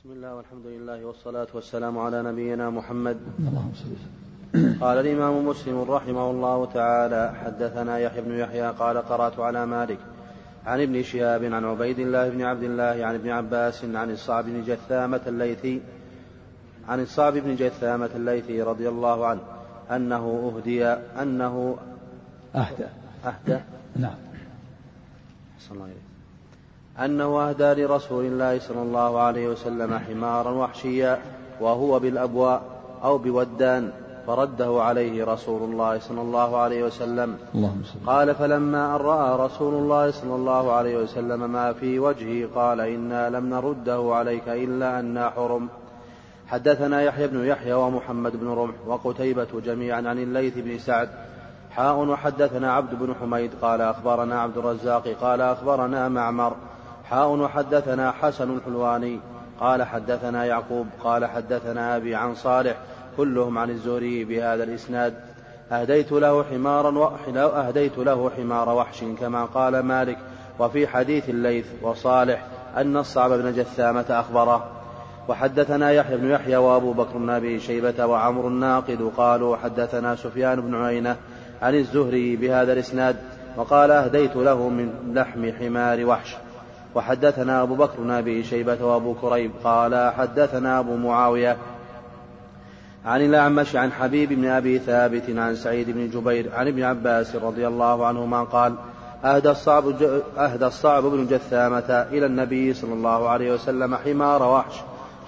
بسم الله والحمد لله والصلاة والسلام على نبينا محمد. اللهم صل قال الإمام مسلم رحمه الله تعالى حدثنا يحيى بن يحيى قال قرأت على مالك عن ابن شهاب عن عبيد الله بن عبد الله عن ابن عباس عن الصعب بن جثامة الليثي عن الصعب بن جثامة الليثي رضي الله عنه أنه أهدي أنه أهدى أهدى نعم. صلى الله عليه أنه أهدى لرسول الله صلى الله عليه وسلم حمارا وحشيا وهو بالأبواء أو بودان فرده عليه رسول الله صلى الله عليه وسلم. قال فلما أن رأى رسول الله صلى الله عليه وسلم ما في وجهه قال إنا لم نرده عليك إلا أنا حرم. حدثنا يحيى بن يحيى ومحمد بن رمح وقتيبة جميعا عن الليث بن سعد. حاء وحدثنا عبد بن حميد قال أخبرنا عبد الرزاق قال أخبرنا معمر. حاء وحدثنا حسن الحلواني قال حدثنا يعقوب قال حدثنا أبي عن صالح كلهم عن الزهري بهذا الإسناد أهديت له حمارا. أهديت له حمار وحش كما قال مالك وفي حديث الليث وصالح أن الصعب بن جثامة أخبره وحدثنا يحيى بن يحيى وأبو بكر بن أبي شيبة وعمر الناقد قالوا حدثنا سفيان بن عيينة عن الزهري بهذا الإسناد وقال أهديت له من لحم حمار وحش وحدثنا أبو بكر بن أبي شيبة وأبو كريب قال حدثنا أبو معاوية عن الأعمش عن حبيب بن أبي ثابت عن سعيد بن جبير عن ابن عباس رضي الله عنهما قال أهدى الصعب, أهدى الصعب بن جثامة إلى النبي صلى الله عليه وسلم حمار وحش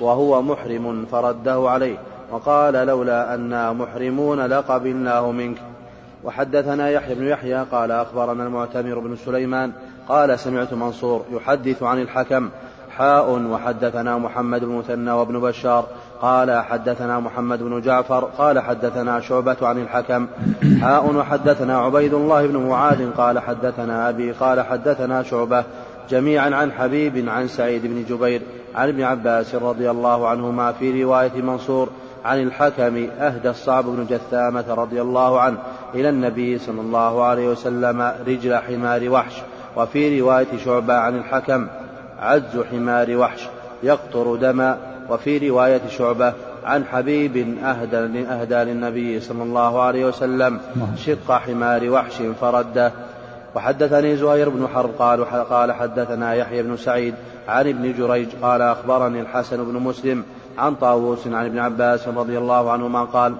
وهو محرم فرده عليه وقال لولا أنا محرمون لقبلناه منك وحدثنا يحيى بن يحيى قال أخبرنا المعتمر بن سليمان قال سمعت منصور يحدث عن الحكم حاء وحدثنا محمد بن مثنى وابن بشار قال حدثنا محمد بن جعفر قال حدثنا شعبة عن الحكم حاء وحدثنا عبيد الله بن معاذ قال حدثنا أبي قال حدثنا شعبة جميعا عن حبيب عن سعيد بن جبير عن ابن عباس رضي الله عنهما في رواية منصور عن الحكم أهدى الصعب بن جثامة رضي الله عنه إلى النبي صلى الله عليه وسلم رجل حمار وحش. وفي رواية شعبة عن الحكم عز حمار وحش يقطر دما وفي رواية شعبة عن حبيب أهدى, أهدى للنبي صلى الله عليه وسلم شق حمار وحش فرده وحدثني زهير بن حرب قال قال حدثنا يحيى بن سعيد عن ابن جريج قال أخبرني الحسن بن مسلم عن طاووس عن ابن عباس رضي الله عنهما قال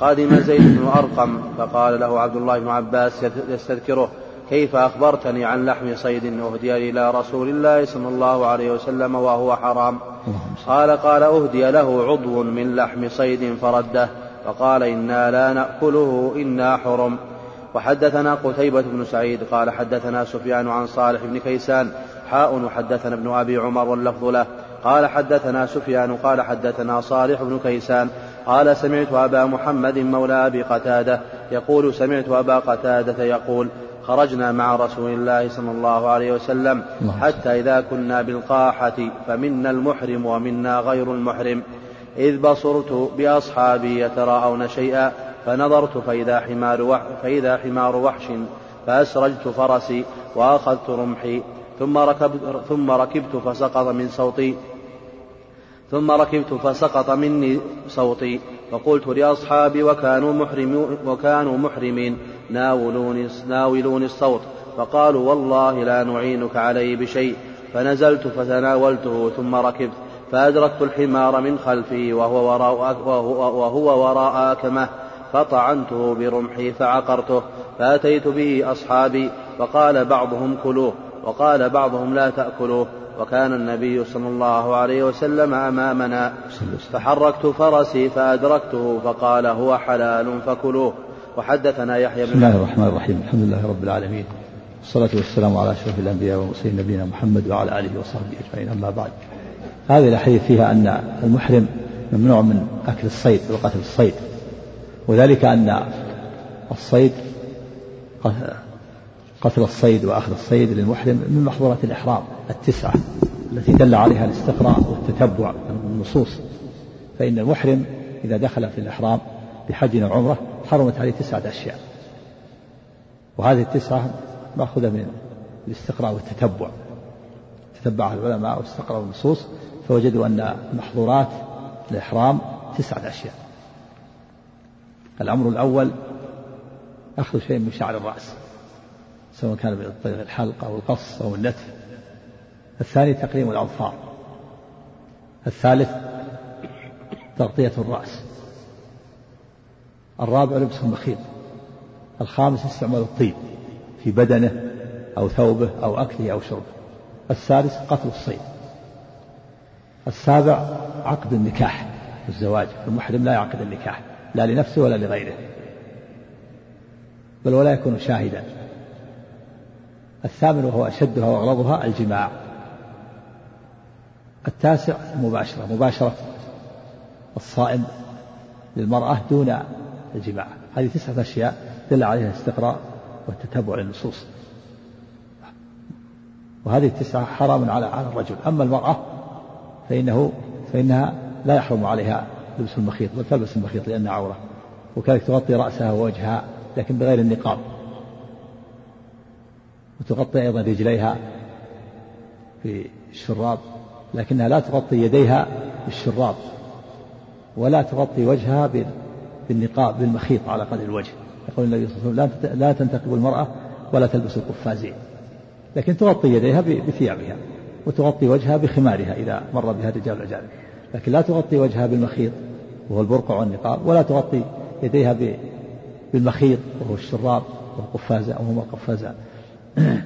قادم زيد بن أرقم فقال له عبد الله بن عباس يستذكره. كيف أخبرتني عن لحم صيد أهدي إلى رسول الله صلى الله عليه وسلم وهو حرام؟ قال قال أهدي له عضو من لحم صيد فرده. فقال إنا لا نأكله إنا حرم. وحدثنا قتيبة بن سعيد قال حدثنا سفيان عن صالح بن كيسان. حاء وحدثنا ابن أبي عمر واللفظ له. قال حدثنا سفيان قال حدثنا صالح بن كيسان. قال سمعت أبا محمد مولى أبي قتادة. يقول سمعت أبا قتادة يقول خرجنا مع رسول الله صلى الله عليه وسلم حتى إذا كنا بالقاحة فمنا المحرم ومنا غير المحرم. إذ بصرت بأصحابي يتراءون شيئا فنظرت فإذا حمار وح فإذا حمار وحش فأسرجت فرسي وأخذت رمحي ثم ركبت ثم ركبت فسقط من صوتي. ثم ركبت فسقط مني صوتي فقلت لأصحابي وكانوا محرمين وكانوا محرمين ناولوني ناولوني الصوت فقالوا والله لا نعينك عليه بشيء فنزلت فتناولته ثم ركبت فأدركت الحمار من خلفي وهو وراء وهو وراء أكمه فطعنته برمحي فعقرته فأتيت به أصحابي فقال بعضهم كلوه وقال بعضهم لا تأكلوه وكان النبي صلى الله عليه وسلم أمامنا. فحركت فرسي فأدركته فقال هو حلال فكلوه. وحدثنا يحيى بن بسم الله الرحمن الرحيم. الحمد لله رب العالمين. والصلاة والسلام على أشرف الأنبياء والمرسلين نبينا محمد وعلى آله وصحبه أجمعين. أما بعد هذه الأحاديث فيها أن المحرم ممنوع من أكل الصيد وقتل الصيد. وذلك أن الصيد قتل الصيد وأخذ الصيد للمحرم من محظورات الإحرام. التسعة التي دل عليها الاستقراء والتتبع من النصوص. فإن المحرم إذا دخل في الإحرام بحج أو عمرة حرمت عليه تسعة أشياء. وهذه التسعة مأخوذة من الاستقراء والتتبع. تتبعها العلماء واستقرأوا النصوص فوجدوا أن محظورات الإحرام تسعة أشياء. الأمر الأول أخذ شيء من شعر الرأس سواء كان بطريق الحلق أو القص أو النتف. الثاني تقليم الأظفار. الثالث تغطية الرأس. الرابع لبس المخيط الخامس استعمال الطيب في بدنه أو ثوبه أو أكله أو شربه. السادس قتل الصيد. السابع عقد النكاح الزواج. المحرم لا يعقد النكاح لا لنفسه ولا لغيره. بل ولا يكون شاهدا. الثامن وهو أشدها وأغلظها الجماع. التاسع المباشرة مباشرة الصائم للمرأة دون الجماع. هذه تسعة أشياء دل عليها الاستقراء والتتبع للنصوص. وهذه التسعة حرام على على الرجل. أما المرأة فإنه فإنها لا يحرم عليها لبس المخيط بل تلبس المخيط لأنها عورة. وكذلك تغطي رأسها ووجهها لكن بغير النقاب. وتغطي أيضا رجليها في الشراب. لكنها لا تغطي يديها بالشراب ولا تغطي وجهها بالنقاب بالمخيط على قدر الوجه. يقول النبي صلى الله عليه وسلم لا تنتقب المرأة ولا تلبس القفازين. لكن تغطي يديها بثيابها وتغطي وجهها بخمارها إذا مر بها الرجال الأجانب لكن لا تغطي وجهها بالمخيط وهو البرقع والنقاب ولا تغطي يديها بالمخيط وهو الشراب والقفازة أو هما القفازان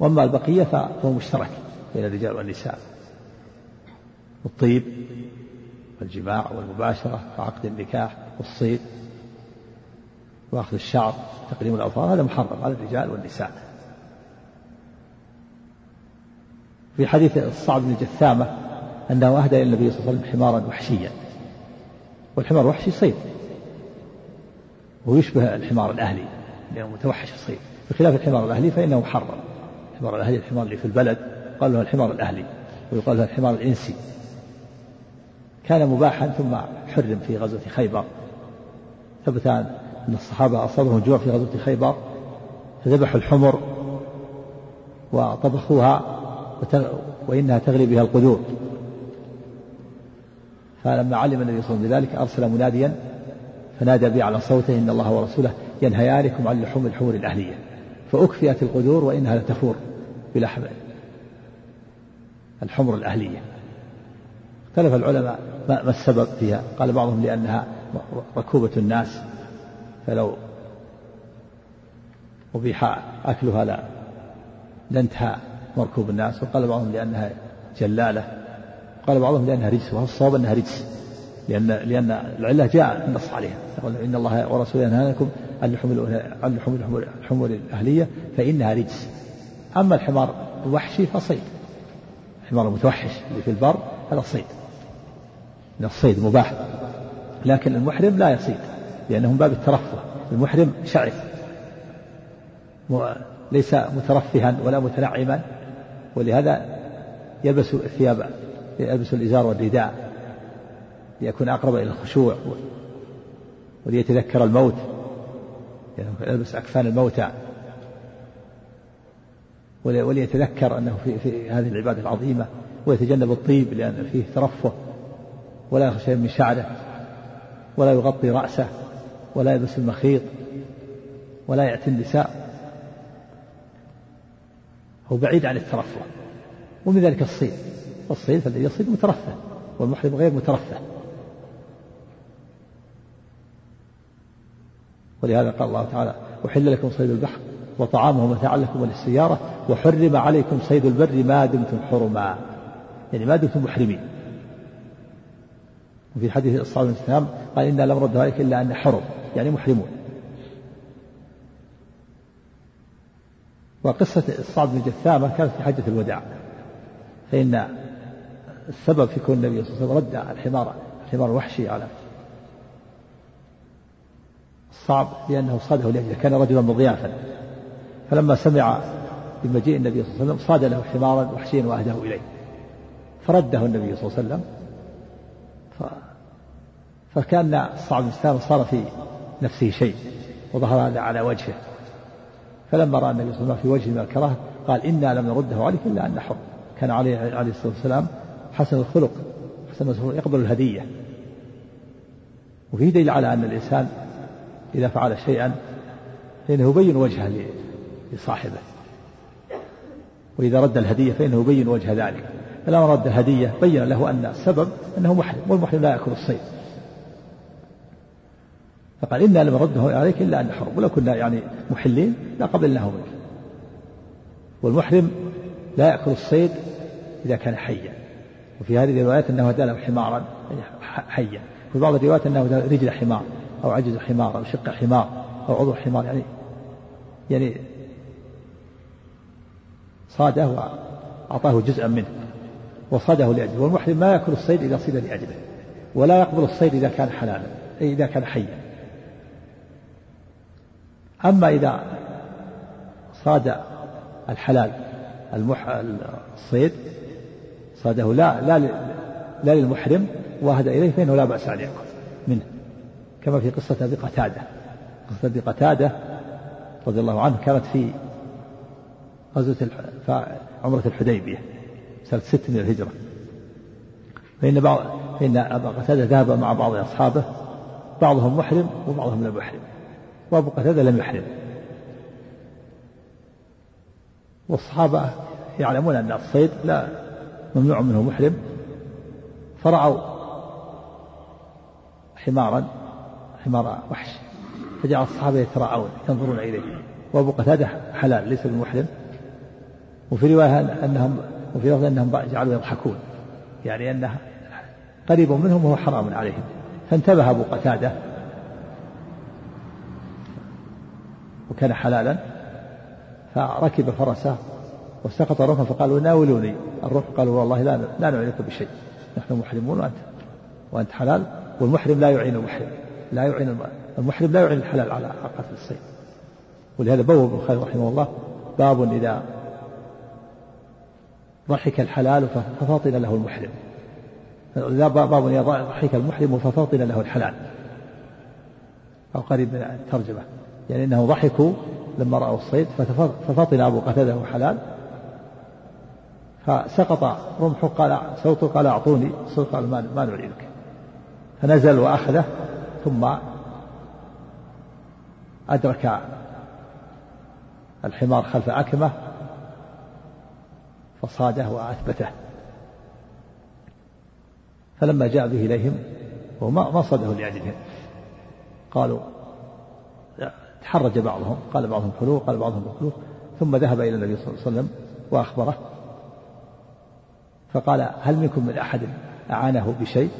وأما البقية فهو مشترك. بين الرجال والنساء. الطيب والجماع والمباشرة وعقد النكاح والصيد وأخذ الشعر تقديم الأظفار هذا محرم على الرجال والنساء. في حديث الصعب بن جثامة أنه أهدى إلى النبي صلى الله عليه وسلم حمارا وحشيا. والحمار الوحشي صيد. ويشبه الحمار الأهلي لأنه متوحش الصيد. بخلاف الحمار الأهلي فإنه محرم. الحمار الأهلي الحمار اللي في البلد قال له الحمار الأهلي ويقال له الحمار الإنسي. كان مباحا ثم حرم في غزوة خيبر. ثبت أن الصحابة أصابهم جوع في غزوة خيبر فذبحوا الحمر وطبخوها وإنها تغلي بها القدور. فلما علم النبي صلى الله عليه وسلم بذلك أرسل مناديا فنادى به على صوته إن الله ورسوله ينهيانكم عن لحوم الحمر الأهلية. فأكفئت القدور وإنها لتفور بلحم الحمر الأهلية. اختلف العلماء ما السبب فيها. قال بعضهم لأنها ركوبة الناس فلو أبيح أكلها لا لانتهى مركوب الناس. وقال بعضهم لأنها جلالة قال بعضهم لأنها رجس. وهو الصواب أنها رجس لأن لأن العلة جاء النص عليها. إن الله ورسوله ينهاكم عن لحوم الحمر الأهلية فإنها رجس. أما الحمار الوحشي فصيد. الحمار المتوحش اللي في البر هذا صيد. من الصيد مباح. لكن المحرم لا يصيد لأنه من باب الترفه. المحرم شعث ليس مترفها ولا متنعما ولهذا يلبس الثياب يلبس الإزار والرداء ليكون أقرب إلى الخشوع وليتذكر الموت. يعني يلبس أكفان الموتى. وليتذكر أنه في, في هذه العبادة العظيمة ويتجنب الطيب لأن فيه ترفه ولا يخشى من شعره ولا يغطي رأسه ولا يلبس المخيط ولا يأتي النساء. هو بعيد عن الترفه ومن ذلك الصيد. الصيد فالذي يصيد مترفه والمحرم غير مترفه. ولهذا قال الله تعالى أحل لكم صيد البحر وطعامه متاعا لكم وللسيارة وحرم عليكم صيد البر ما دمتم حرما. يعني ما دمتم محرمين. وفي حديث الصحابة الإسلام قال إنا لم نرد عليك إلا أن حرم يعني محرمون. وقصة الصعب بن جثامة كانت في حجة الوداع. فإن السبب في كون النبي صلى الله عليه وسلم رد الحمار الحمار الوحشي على الصعب لأنه صاده لأجله كان رجلا مضيافا. فلما سمع بمجيء النبي صلى الله عليه وسلم صاد له حمارا وحشيا وأهداه إليه. فرده النبي صلى الله عليه وسلم. ف... فكان الصعب بن الإسلام صار في نفسه شيء وظهر هذا على وجهه. فلما رأى النبي صلى الله عليه وسلم في وجهه من الكراهة قال إنا لم نرده عليك إلا أن حر كان عليه عليه الصلاة والسلام حسن الخلق. حسن الخلق يقبل الهدية. وفيه دليل على أن الإنسان إذا فعل شيئا فإنه يبين وجهه لصاحبه. وإذا رد الهدية فإنه يبين وجه ذلك. فلما رد الهدية بين له أن السبب أنه محرم والمحرم لا يأكل الصيد. فقال إنا لم نرده عليك إلا أن نحرم. ولو كنا يعني محلين لقبلناه منك. والمحرم لا يأكل الصيد إذا كان حيا. وفي هذه الروايات أنه دلم حمارا حيا. في بعض الروايات أنه رجل حمار أو عجز حمار أو شق حمار أو عضو حمار يعني يعني صاده وأعطاه جزءا منه وصاده لأجله. والمحرم ما يأكل الصيد إذا صيد لأجله ولا يقبل الصيد إذا كان حلالا أي إذا كان حيا. أما إذا صاد الحلال المح... الصيد صاده لا لا لا للمحرم واهد إليه فإنه لا بأس أن يأكل منه. كما في قصة أبي قتادة. قصة أبي قتادة رضي الله عنه كانت في غزوة عمرة الحديبية سنة ست من الهجرة. فإن بعض فإن أبا قتادة ذهب مع بعض أصحابه بعضهم محرم وبعضهم لم يحرم. وأبو قتادة لم يحرم. والصحابة يعلمون أن الصيد لا ممنوع منه محرم. فرعوا حمارا حمار وحش. فجعل الصحابة يتراءون ينظرون إليه. وأبو قتادة حلال ليس بمحرم. وفي رواية أنهم وفي لفظ أنهم جعلوا يضحكون. يعني أنه قريب منهم وهو حرام عليهم. فانتبه أبو قتادة. وكان حلالا. فركب فرسه وسقط رمحا فقالوا ناولوني. الروح قالوا والله لا لا نعينك بشيء. نحن محرمون وانت وأنت حلال. والمحرم لا يعين المحرم. لا يعين المحرم لا يعين الحلال على قتل الصيد ولهذا بوب البخاري رحمه الله باب إذا ضحك الحلال ففاطن له المحرم. لا باب ضحك المحرم ففاطن له الحلال. أو قريب من الترجمة. يعني انه ضحكوا لما رأوا الصيد ففطن أبو قتادة حلال. فسقط رمحه قال صوته قال أعطوني صوت قال ما, نريدك فنزل وأخذه ثم أدرك الحمار خلف أكمة فصاده وأثبته. فلما جاء به إليهم وما ما صاده لاجلهم قالوا تحرج بعضهم قال بعضهم حلو قال بعضهم مخلوق ثم ذهب إلى النبي صلى الله عليه وسلم وأخبره. فقال هل منكم من أحد أعانه بشيء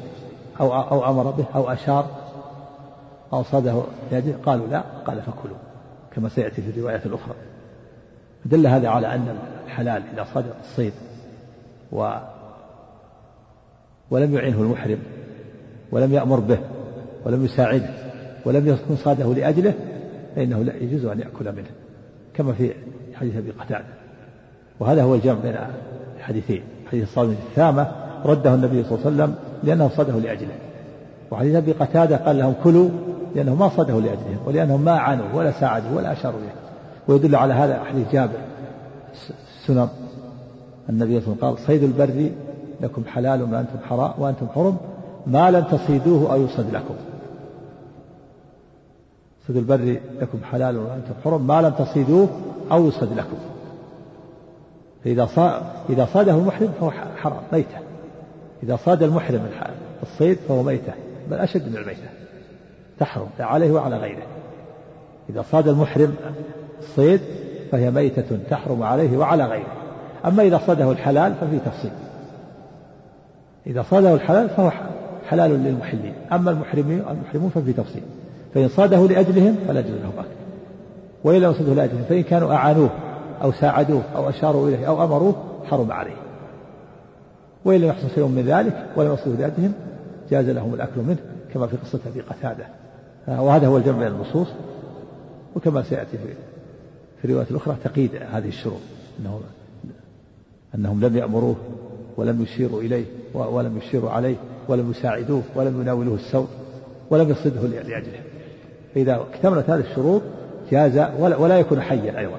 أو أو أمر به أو أشار أو صاده بيده قالوا لا. قال فكلوا كما سيأتي في الرواية الأخرى. دل هذا على أن الحلال إذا صاد الصيد. و ولم يعنه المحرم ولم يأمر به ولم يساعده ولم يكن صاده لأجله فإنه لا يجوز أن يأكل منه كما في حديث أبي قتادة. وهذا هو الجمع بين الحديثين حديث الصادم الثامة رده النبي صلى الله عليه وسلم لأنه صاده لأجله. وحديث أبي قتادة قال لهم كلوا لأنه ما صاده لأجلهم ولأنهم ما عانوا ولا ساعدوا ولا أشاروا به ويدل على هذا حديث جابر سنن النبي صلى الله عليه وسلم قال صيد البر لكم حلال وأنتم حرام وأنتم حرم ما لم تصيدوه أو يصد لكم. صيد البر لكم حلال وأنتم حرم ما لم تصيدوه أو يصد لكم. فإذا صاد إذا صاده المحرم فهو حرام ميتة. إذا صاد المحرم الصيد فهو ميتة بل أشد من الميتة. تحرم عليه وعلى غيره. إذا صاد المحرم الصيد فهي ميتة تحرم عليه وعلى غيره. أما إذا صاده الحلال ففي تفصيل. إذا صاده الحلال فهو حلال للمحلين. أما المحرمين المحرمون ففي تفصيل. فإن صاده لأجلهم فلا يجوز لهم أكل وإن لم يصده لأجلهم فإن كانوا أعانوه أو ساعدوه أو أشاروا إليه أو أمروه حرم عليه. وإن لم يحصل شيء من ذلك ولم يصده لأجلهم جاز لهم الأكل منه كما في قصة أبي قتادة. وهذا هو الجمع بين النصوص وكما سيأتي في في الرواية الأخرى تقييد هذه الشروط أنه أنهم لم يأمروه ولم يشيروا إليه ولم يشيروا عليه ولم يساعدوه ولم يناولوه السوء ولم يصده لأجله. فإذا اكتملت هذه الشروط جاز ولا, ولا يكون حيا أيضا.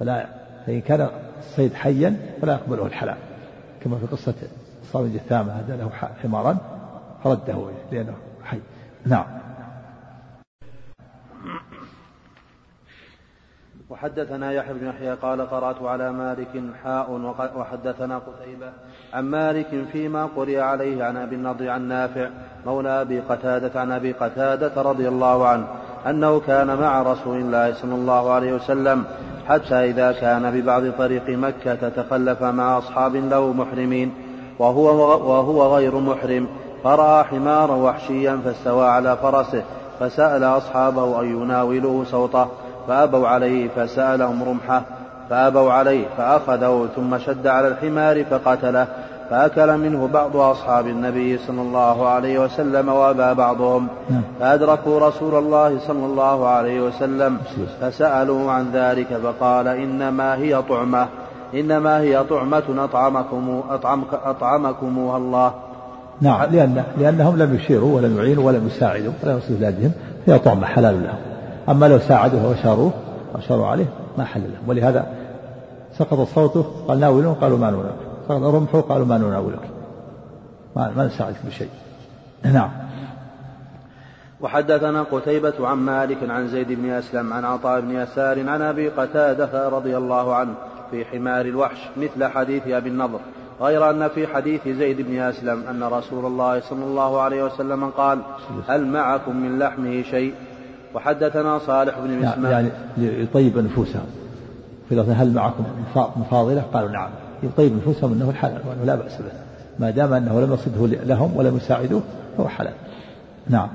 ولا فإن كان الصيد حيا فلا يقبله الحلال. كما في قصة صام جثامة هذا له حمارا فرده لأنه حي. نعم. وحدثنا يحيى بن يحيى قال قرأت على مالك حاء وحدثنا قتيبة عن مالك فيما قرئ عليه عن أبي النضر عن نافع مولى أبي قتادة عن أبي قتادة رضي الله عنه أنه كان مع رسول الله صلى الله عليه وسلم حتى إذا كان ببعض طريق مكة تخلف مع أصحاب له محرمين وهو, وهو غير محرم فرأى حمارا وحشيا فاستوى على فرسه فسأل أصحابه أن يناولوه سوطه فأبوا عليه فسألهم رمحه فأبوا عليه فأخذه ثم شد على الحمار فقتله فأكل منه بعض أصحاب النبي صلى الله عليه وسلم وأبى بعضهم. نعم. فأدركوا رسول الله صلى الله عليه وسلم فسألوا عن ذلك فقال إنما هي طعمة إنما هي طعمة أطعمكم أطعمك أطعمكموها الله. نعم لأن لأنهم لم يشيروا ولم يعينوا ولم يساعدوا ولم يصل بلادهم هي طعمة حلال لهم. أما لو ساعدوه وشاروه وشاروا عليه ما حل لهم. ولهذا سقط صوته قال ناولون قالوا ما ناولون سقط رمحه قالوا ما نناولك ما, ما نساعدك بشيء. نعم. وحدثنا قتيبة عن مالك عن زيد بن أسلم عن عطاء بن يسار عن أبي قتادة رضي الله عنه في حمار الوحش مثل حديث أبي النضر غير أن في حديث زيد بن أسلم أن رسول الله صلى الله عليه وسلم قال هل معكم من لحمه شيء؟ وحدثنا صالح بن مسلم يعني ليطيب نفوسهم في هل معكم مفاضلة؟ قالوا نعم. يطيب نفوسهم أنه الحلال وأنه لا بأس به. ما دام أنه لم يصده لهم ولم يساعدوه فهو حلال. نعم.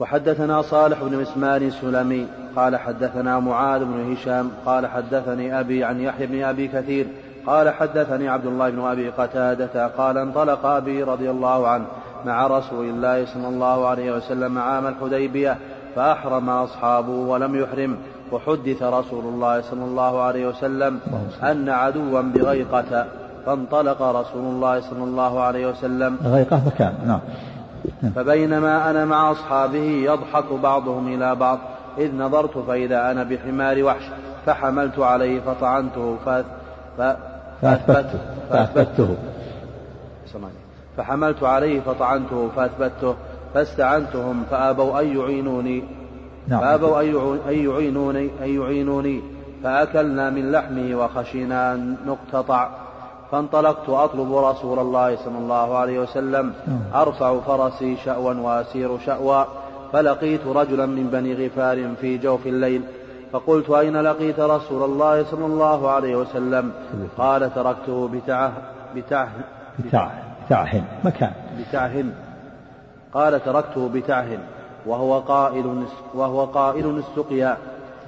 وحدثنا صالح بن مسمان السلمي قال حدثنا معاذ بن هشام قال حدثني أبي عن يحيى بن أبي كثير قال حدثني عبد الله بن أبي قتادة قال انطلق أبي رضي الله عنه مع رسول الله صلى الله عليه وسلم عام الحديبية فأحرم أصحابه ولم يحرم وحدث رسول الله صلى الله عليه وسلم أن عدوا بغيقة فانطلق رسول الله صلى الله عليه وسلم. غيقة مكان نعم. فبينما أنا مع أصحابه يضحك بعضهم إلى بعض إذ نظرت فإذا أنا بحمار وحش فحملت عليه فطعنته فأثبته. فأثبته. فحملت عليه فطعنته فأثبته. فاستعنتهم فأبوا أن يعينوني. نعم. فأبوا أن يعينوني أن يعينوني. فأكلنا من لحمه وخشينا أن نقتطع. فانطلقت أطلب رسول الله صلى الله عليه وسلم. نعم. أرفع فرسي شأوا وأسير شأوا فلقيت رجلا من بني غفار في جوف الليل. فقلت أين لقيت رسول الله صلى الله عليه وسلم؟ قال تركته بتعه بتعه بتعه بتعه مكان. بتعه. قال تركته بتعه وهو قائل وهو قائل السقيا.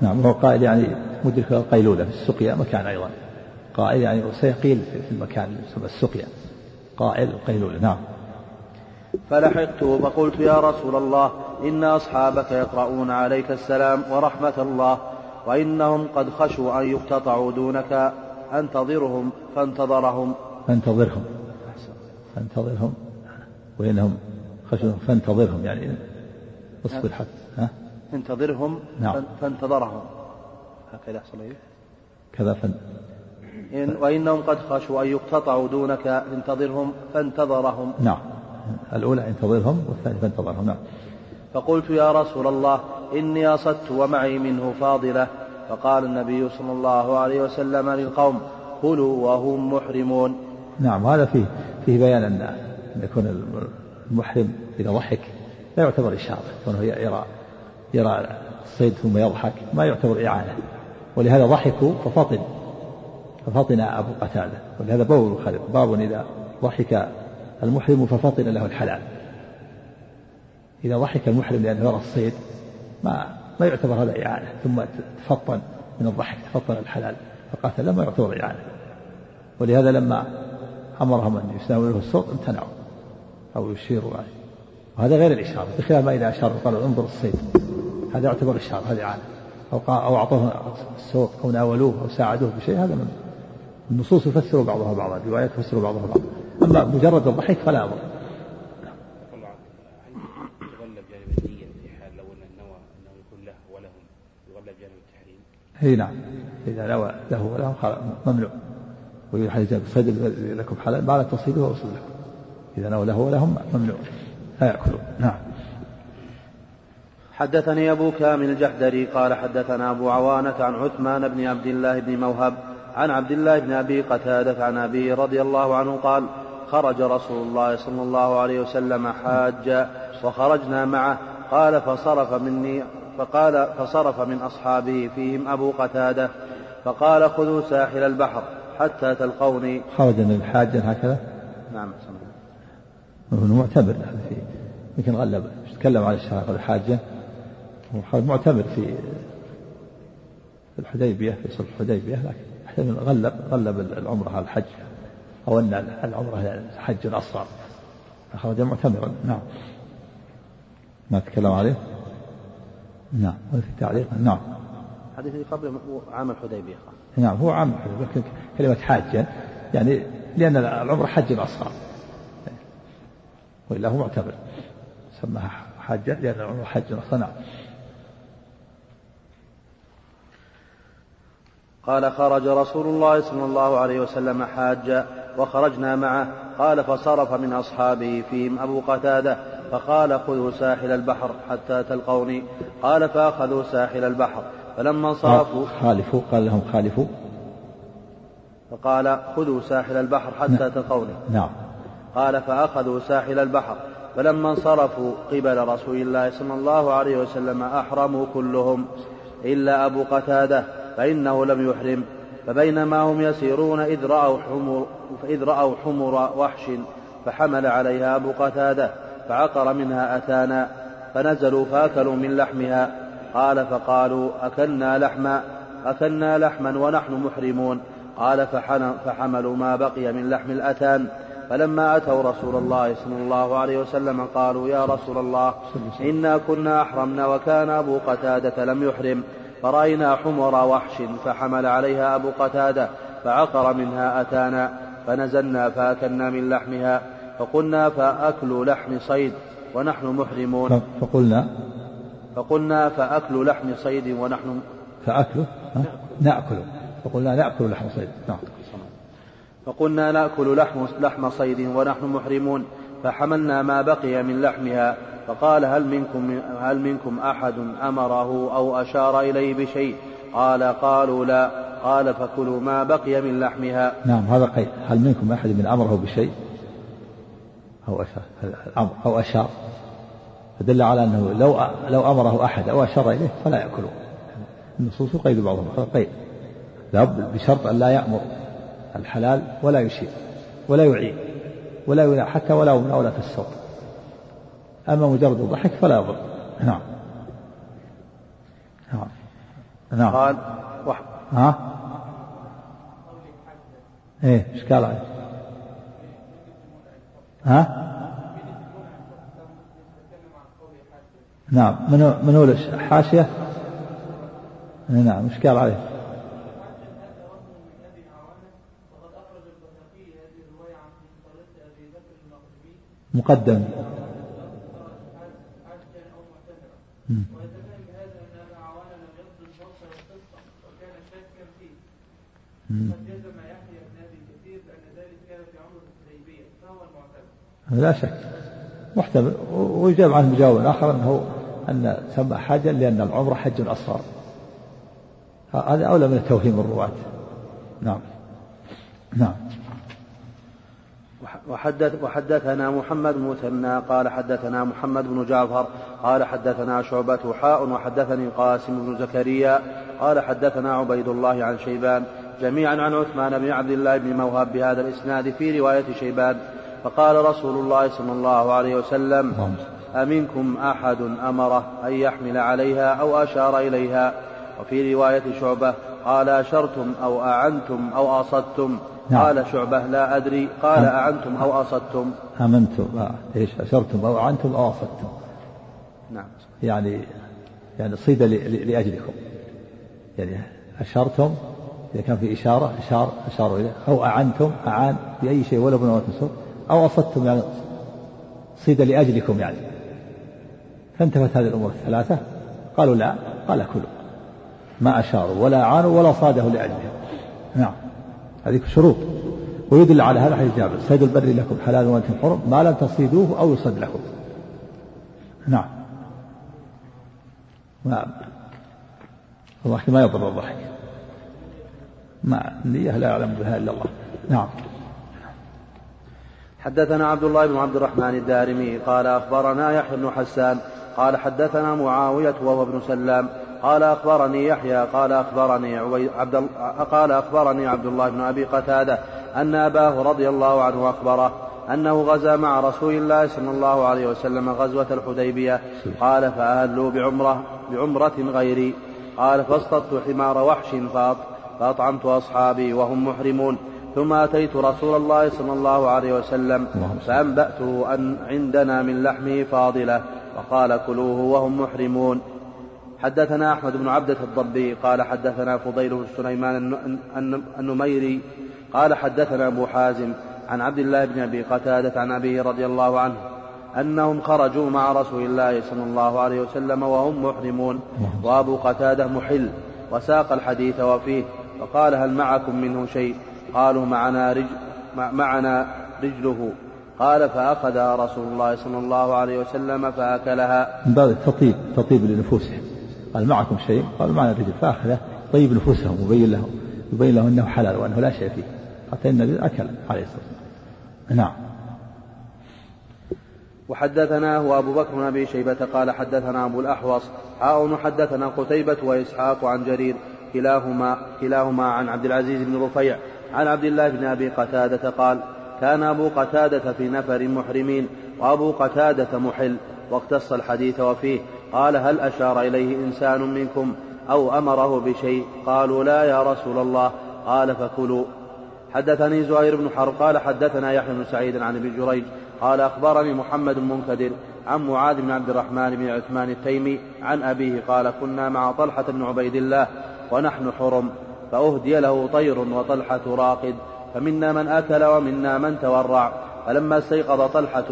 نعم وهو قائل يعني مدرك القيلولة في السقيا مكان أيضا. قائل يعني سيقيل في المكان يسمى السقيا. قائل القيلولة نعم. فلحقته فقلت يا رسول الله إن أصحابك يقرؤون عليك السلام ورحمة الله. وإنهم قد خشوا أن يقتطعوا دونك أنتظرهم فانتظرهم. فانتظرهم. فانتظرهم. وإنهم خشوا فانتظرهم. يعني اصبر حتى ها؟ انتظرهم نعم. فانتظرهم. هكذا يحصل كذا فن. إن وإنهم قد خشوا أن يقتطعوا دونك انتظرهم فانتظرهم. نعم. الأولى انتظرهم والثانية فانتظرهم. نعم. فقلت يا رسول الله إني أصدت ومعي منه فاضلة. فقال النبي صلى الله عليه وسلم للقوم كلوا وهم محرمون. نعم هذا فيه فيه بيان أن يكون المحرم إذا ضحك لا يعتبر إشارة كونه يرى يرى الصيد ثم يضحك ما يعتبر إعانة. ولهذا ضحكوا ففطن ففطن أبو قتادة. ولهذا باب باب إذا ضحك المحرم ففطن له الحلال. إذا ضحك المحرم لأنه يرى الصيد ما ما يعتبر هذا إعانة ثم تفطن من الضحك تفطن الحلال فقاتل ما يعتبر إعانة. ولهذا لما أمرهم أن يساوله الصوت امتنعوا أو يشيروا عليه. وهذا غير الإشارة بخلاف ما إذا أشار قالوا انظر الصيد. هذا يعتبر إشارة هذه إعانة. أو أو أعطوه الصوت أو ناولوه أو ساعدوه بشيء هذا من النصوص يفسر بعضها بعضا الروايات تفسر بعضها بعضا. أما مجرد الضحك فلا أمر إي نعم. إذا نوى له وله ممنوع. ويقول حديث صيد لكم حلال. ما لا تصيدوا وأصل لكم. إذا نوى له ولهم ممنوع. لا يأكلون. نعم. حدثني أبو كامل الجحدري قال حدثنا أبو عوانة عن عثمان بن عبد الله بن موهب عن عبد الله بن أبي قتادة عن أبيه رضي الله عنه قال خرج رسول الله صلى الله عليه وسلم حاجا وخرجنا معه. قال فصرف مني فقال فصرف من أصحابه فيهم أبو قتادة فقال خذوا ساحل البحر حتى تلقوني. خرج من حاجا هكذا؟ نعم هو معتبر في يمكن غلب تكلم عن الشهر الحاجة هو معتبر في الحديبية في صلح الحديبية لكن غلب غلب العمرة على الحج أو أن العمرة حج أصغر خرج معتمرا نعم. ما تكلم عليه؟ نعم وفي التعليق. نعم. حديث قبل عام الحديبية. نعم هو عام الحديبية كلمة حاجة يعني لأن العمرة حج أصغر وإلا هو معتبر. سماها حاجة لأن العمرة حج أصغر نعم. قال خرج رسول الله صلى الله عليه وسلم حاجا وخرجنا معه. قال فصرف من أصحابه فيهم أبو قتادة. فقال خذوا ساحل البحر حتى تلقوني. قال فأخذوا ساحل البحر. فلما انصرفوا خالفوا قال لهم خالفوا. فقال خذوا ساحل البحر حتى نعم. تلقوني. نعم. قال فأخذوا ساحل البحر. فلما انصرفوا قبل رسول الله صلى الله عليه وسلم أحرموا كلهم إلا أبو قتادة فإنه لم يحرم. فبينما هم يسيرون إذ رأوا حمر, إذ رأوا حمر وحش فحمل عليها أبو قتادة. فعقر منها أتانا فنزلوا فأكلوا من لحمها. قال فقالوا أكلنا لحما أكلنا لحما ونحن محرمون. قال فحملوا ما بقي من لحم الأتان. فلما أتوا رسول الله صلى الله عليه وسلم قالوا يا رسول الله إنا كنا أحرمنا وكان أبو قتادة لم يحرم. فرأينا حمر وحش فحمل عليها أبو قتادة فعقر منها أتانا. فنزلنا فأكلنا من لحمها. فقلنا فأكل لحم صيد ونحن محرمون. فقلنا. فقلنا فأكل لحم صيد ونحن فأكل نأكل فقلنا نأكل لحم صيد. نعم. فقلنا نأكل لحم لحم صيد ونحن محرمون. فحملنا ما بقي من لحمها. فقال هل منكم هل منكم أحد أمره أو أشار إليه بشيء؟ قال قالوا لا. قال فكلوا ما بقي من لحمها. نعم هذا قيد هل منكم أحد من أمره بشيء؟ أو أشار. أو أشار. فدل على أنه لو لو أمره أحد أو أشار إليه فلا يأكله. النصوص قيد بعضهم. قيد. لابد بشرط أن لا يأمر الحلال ولا يشير ولا يعين ولا ينع حتى ولا مناولة الصوت أما مجرد الضحك فلا يضر. نعم. نعم. نعم. قال. ها؟ إيه إيش قال؟ عليه ها؟ نعم من من هو الحاشية نعم إيش قال عليه؟ مقدم. بهذا ان ابا عوانه لم يقصد الفصل والقصة وكان شاكا فيه وقد جزم يحيى بن ابي كثير بان ذلك كان في عمر الحديبيه فهو المعتبر لا شك. محتمل. ويجاب عنه بجواب آخر أنه أن سمى حاجا لأن العمره حج أصغر. هذا أولى من توهيم الرواة نعم. نعم. وحدث وحدثنا محمد مثنى قال حدثنا محمد بن جعفر قال حدثنا شعبة حاء وحدثني قاسم بن زكريا قال حدثنا عبيد الله عن شيبان جميعا عن عثمان بن عبد الله بن موهب بهذا الإسناد في رواية شيبان فقال رسول الله صلى الله عليه وسلم أمنكم أحد أمره أن يحمل عليها أو أشار إليها؟ وفي رواية شعبة قال أشرتم أو أعنتم أو أصدتم؟ نعم. قال شعبة لا أدري. قال أعنتم أو أصدتم؟ أمنتم إيش أشرتم أو أعنتم أو أصدتم؟ نعم. يعني يعني صيد لأجلكم. يعني أشرتم إذا كان في إشارة أشار أشاروا إليه. أو أعنتم أعان بأي شيء ولا بنوة السوق أو أصدتم يعني صيد لأجلكم يعني. فانتفت هذه الأمور الثلاثة؟ قالوا لا قال كلوا. ما أشاروا ولا أعانوا ولا صاده لأجلهم. نعم. هذه شروط. ويدل على هذا حديث جابر. صيد البر لكم حلال وأنتم حرم ما لم تصيدوه أو يصد لكم. نعم. ما الضحك ما يضر الضحك. ما النية لا يعلم بها إلا الله. نعم. حدثنا عبد الله بن عبد الرحمن الدارمي قال أخبرنا يحيى بن حسان قال حدثنا معاوية وهو ابن سلام قال أخبرني يحيى قال أخبرني عبد قال أخبرني عبد الله بن أبي قتادة أن أباه رضي الله عنه أخبره أنه غزا مع رسول الله صلى الله عليه وسلم غزوة الحديبية. قال فأهلوا بعمرة بعمرة غيري. قال فاصطدت حمار وحش فأطعمت أصحابي وهم محرمون. ثم أتيت رسول الله صلى الله عليه وسلم فأنبأته أن عندنا من لحمه فاضلة وقال كلوه وهم محرمون. حدثنا أحمد بن عبدة الضبي قال حدثنا فضيل بن سليمان النميري قال حدثنا أبو حازم عن عبد الله بن أبي قتادة عن أبيه رضي الله عنه أنهم خرجوا مع رسول الله صلى الله عليه وسلم وهم محرمون. وأبو قتادة محل وساق الحديث وفيه فقال هل معكم منه شيء؟ قالوا معنا رجل معنا رجله. قال فأخذها رسول الله صلى الله عليه وسلم فأكلها. من باب التطيب تطيب لنفوسهم قال معكم شيء؟ قالوا معنا رجل فأخذه طيب نفوسهم وبين لهم يبين لهم أنه حلال وأنه لا شيء فيه. حتى النبي أكل عليه الصلاة والسلام. نعم. وحدثناه أبو بكر بن أبي شيبة قال حدثنا أبو الأحوص. حاء حدثنا قتيبة وإسحاق عن جرير. كلاهما كلاهما عن عبد العزيز بن رفيع. عن عبد الله بن أبي قتادة قال كان أبو قتادة في نفر محرمين وأبو قتادة محل واقتص الحديث وفيه قال هل أشار إليه إنسان منكم أو أمره بشيء؟ قالوا لا يا رسول الله. قال فكلوا. حدثني زهير بن حرب قال حدثنا يحيى بن سعيد عن أبي جريج قال أخبرني محمد المنكدر عن معاذ بن عبد الرحمن بن عثمان التيمي عن أبيه قال كنا مع طلحة بن عبيد الله ونحن حرم. فأهدي له طير وطلحة راقد فمنا من أكل ومنا من تورع. فلما استيقظ طلحة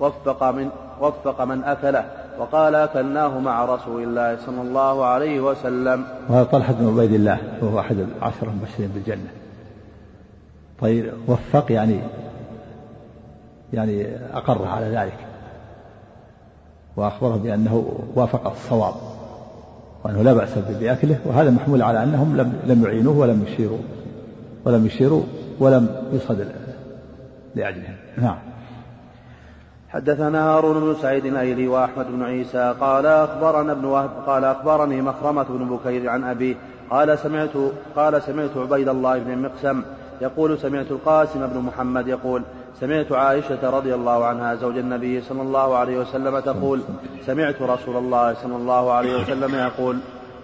وفق من وفق من أكله وقال أكلناه مع رسول الله صلى الله عليه وسلم. وهذا طلحة بن عبيد الله وهو أحد العشرة المبشرين بالجنة. طيب وفق يعني يعني أقر على ذلك. وأخبره بأنه وافق الصواب. وأنه لا بأس بأكله وهذا محمول على أنهم لم لم يعينوه ولم يشيروا ولم يشيروا ولم يصد لأجله نعم. حدثنا هارون بن سعيد الأيلي وأحمد بن عيسى قال أخبرنا ابن وهب قال أخبرني مخرمة بن بكير عن أبيه قال سمعت قال سمعت عبيد الله بن مقسم يقول سمعت القاسم بن محمد يقول سمعت عائشة رضي الله عنها زوج النبي صلى الله عليه وسلم تقول سمعت رسول الله صلى الله عليه وسلم يقول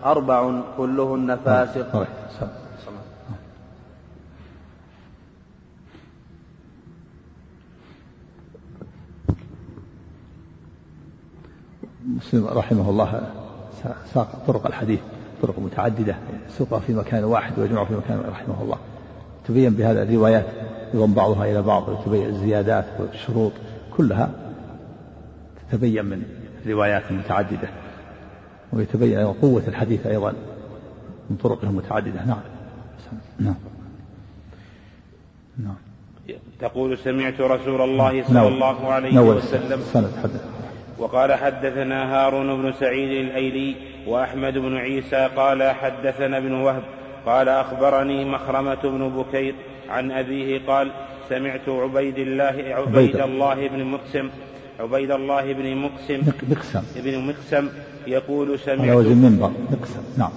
أربع كلهن فاسق. مسلم رحمه الله ساق طرق الحديث طرق متعددة سوقها في مكان واحد ويجمعها في مكان رحمه الله. تبين بهذا الروايات يضم بعضها إلى بعض وتبين الزيادات والشروط كلها تتبين من الروايات المتعددة ويتبين أيضا قوة الحديث أيضا من طرقه المتعددة. نعم. نعم. نعم. تقول سمعت رسول الله صلى نعم. الله عليه وسلم سند حدث. وقال حدثنا هارون بن سعيد الأيلي وأحمد بن عيسى قال حدثنا ابن وهب قال أخبرني مخرمة بن بكير عن أبيه قال سمعت عبيد الله عبيد. الله بن مقسم عبيد الله بن مقسم. مقسم. ابن مقسم يقول سمعت على وزن منبر مقسم. نعم.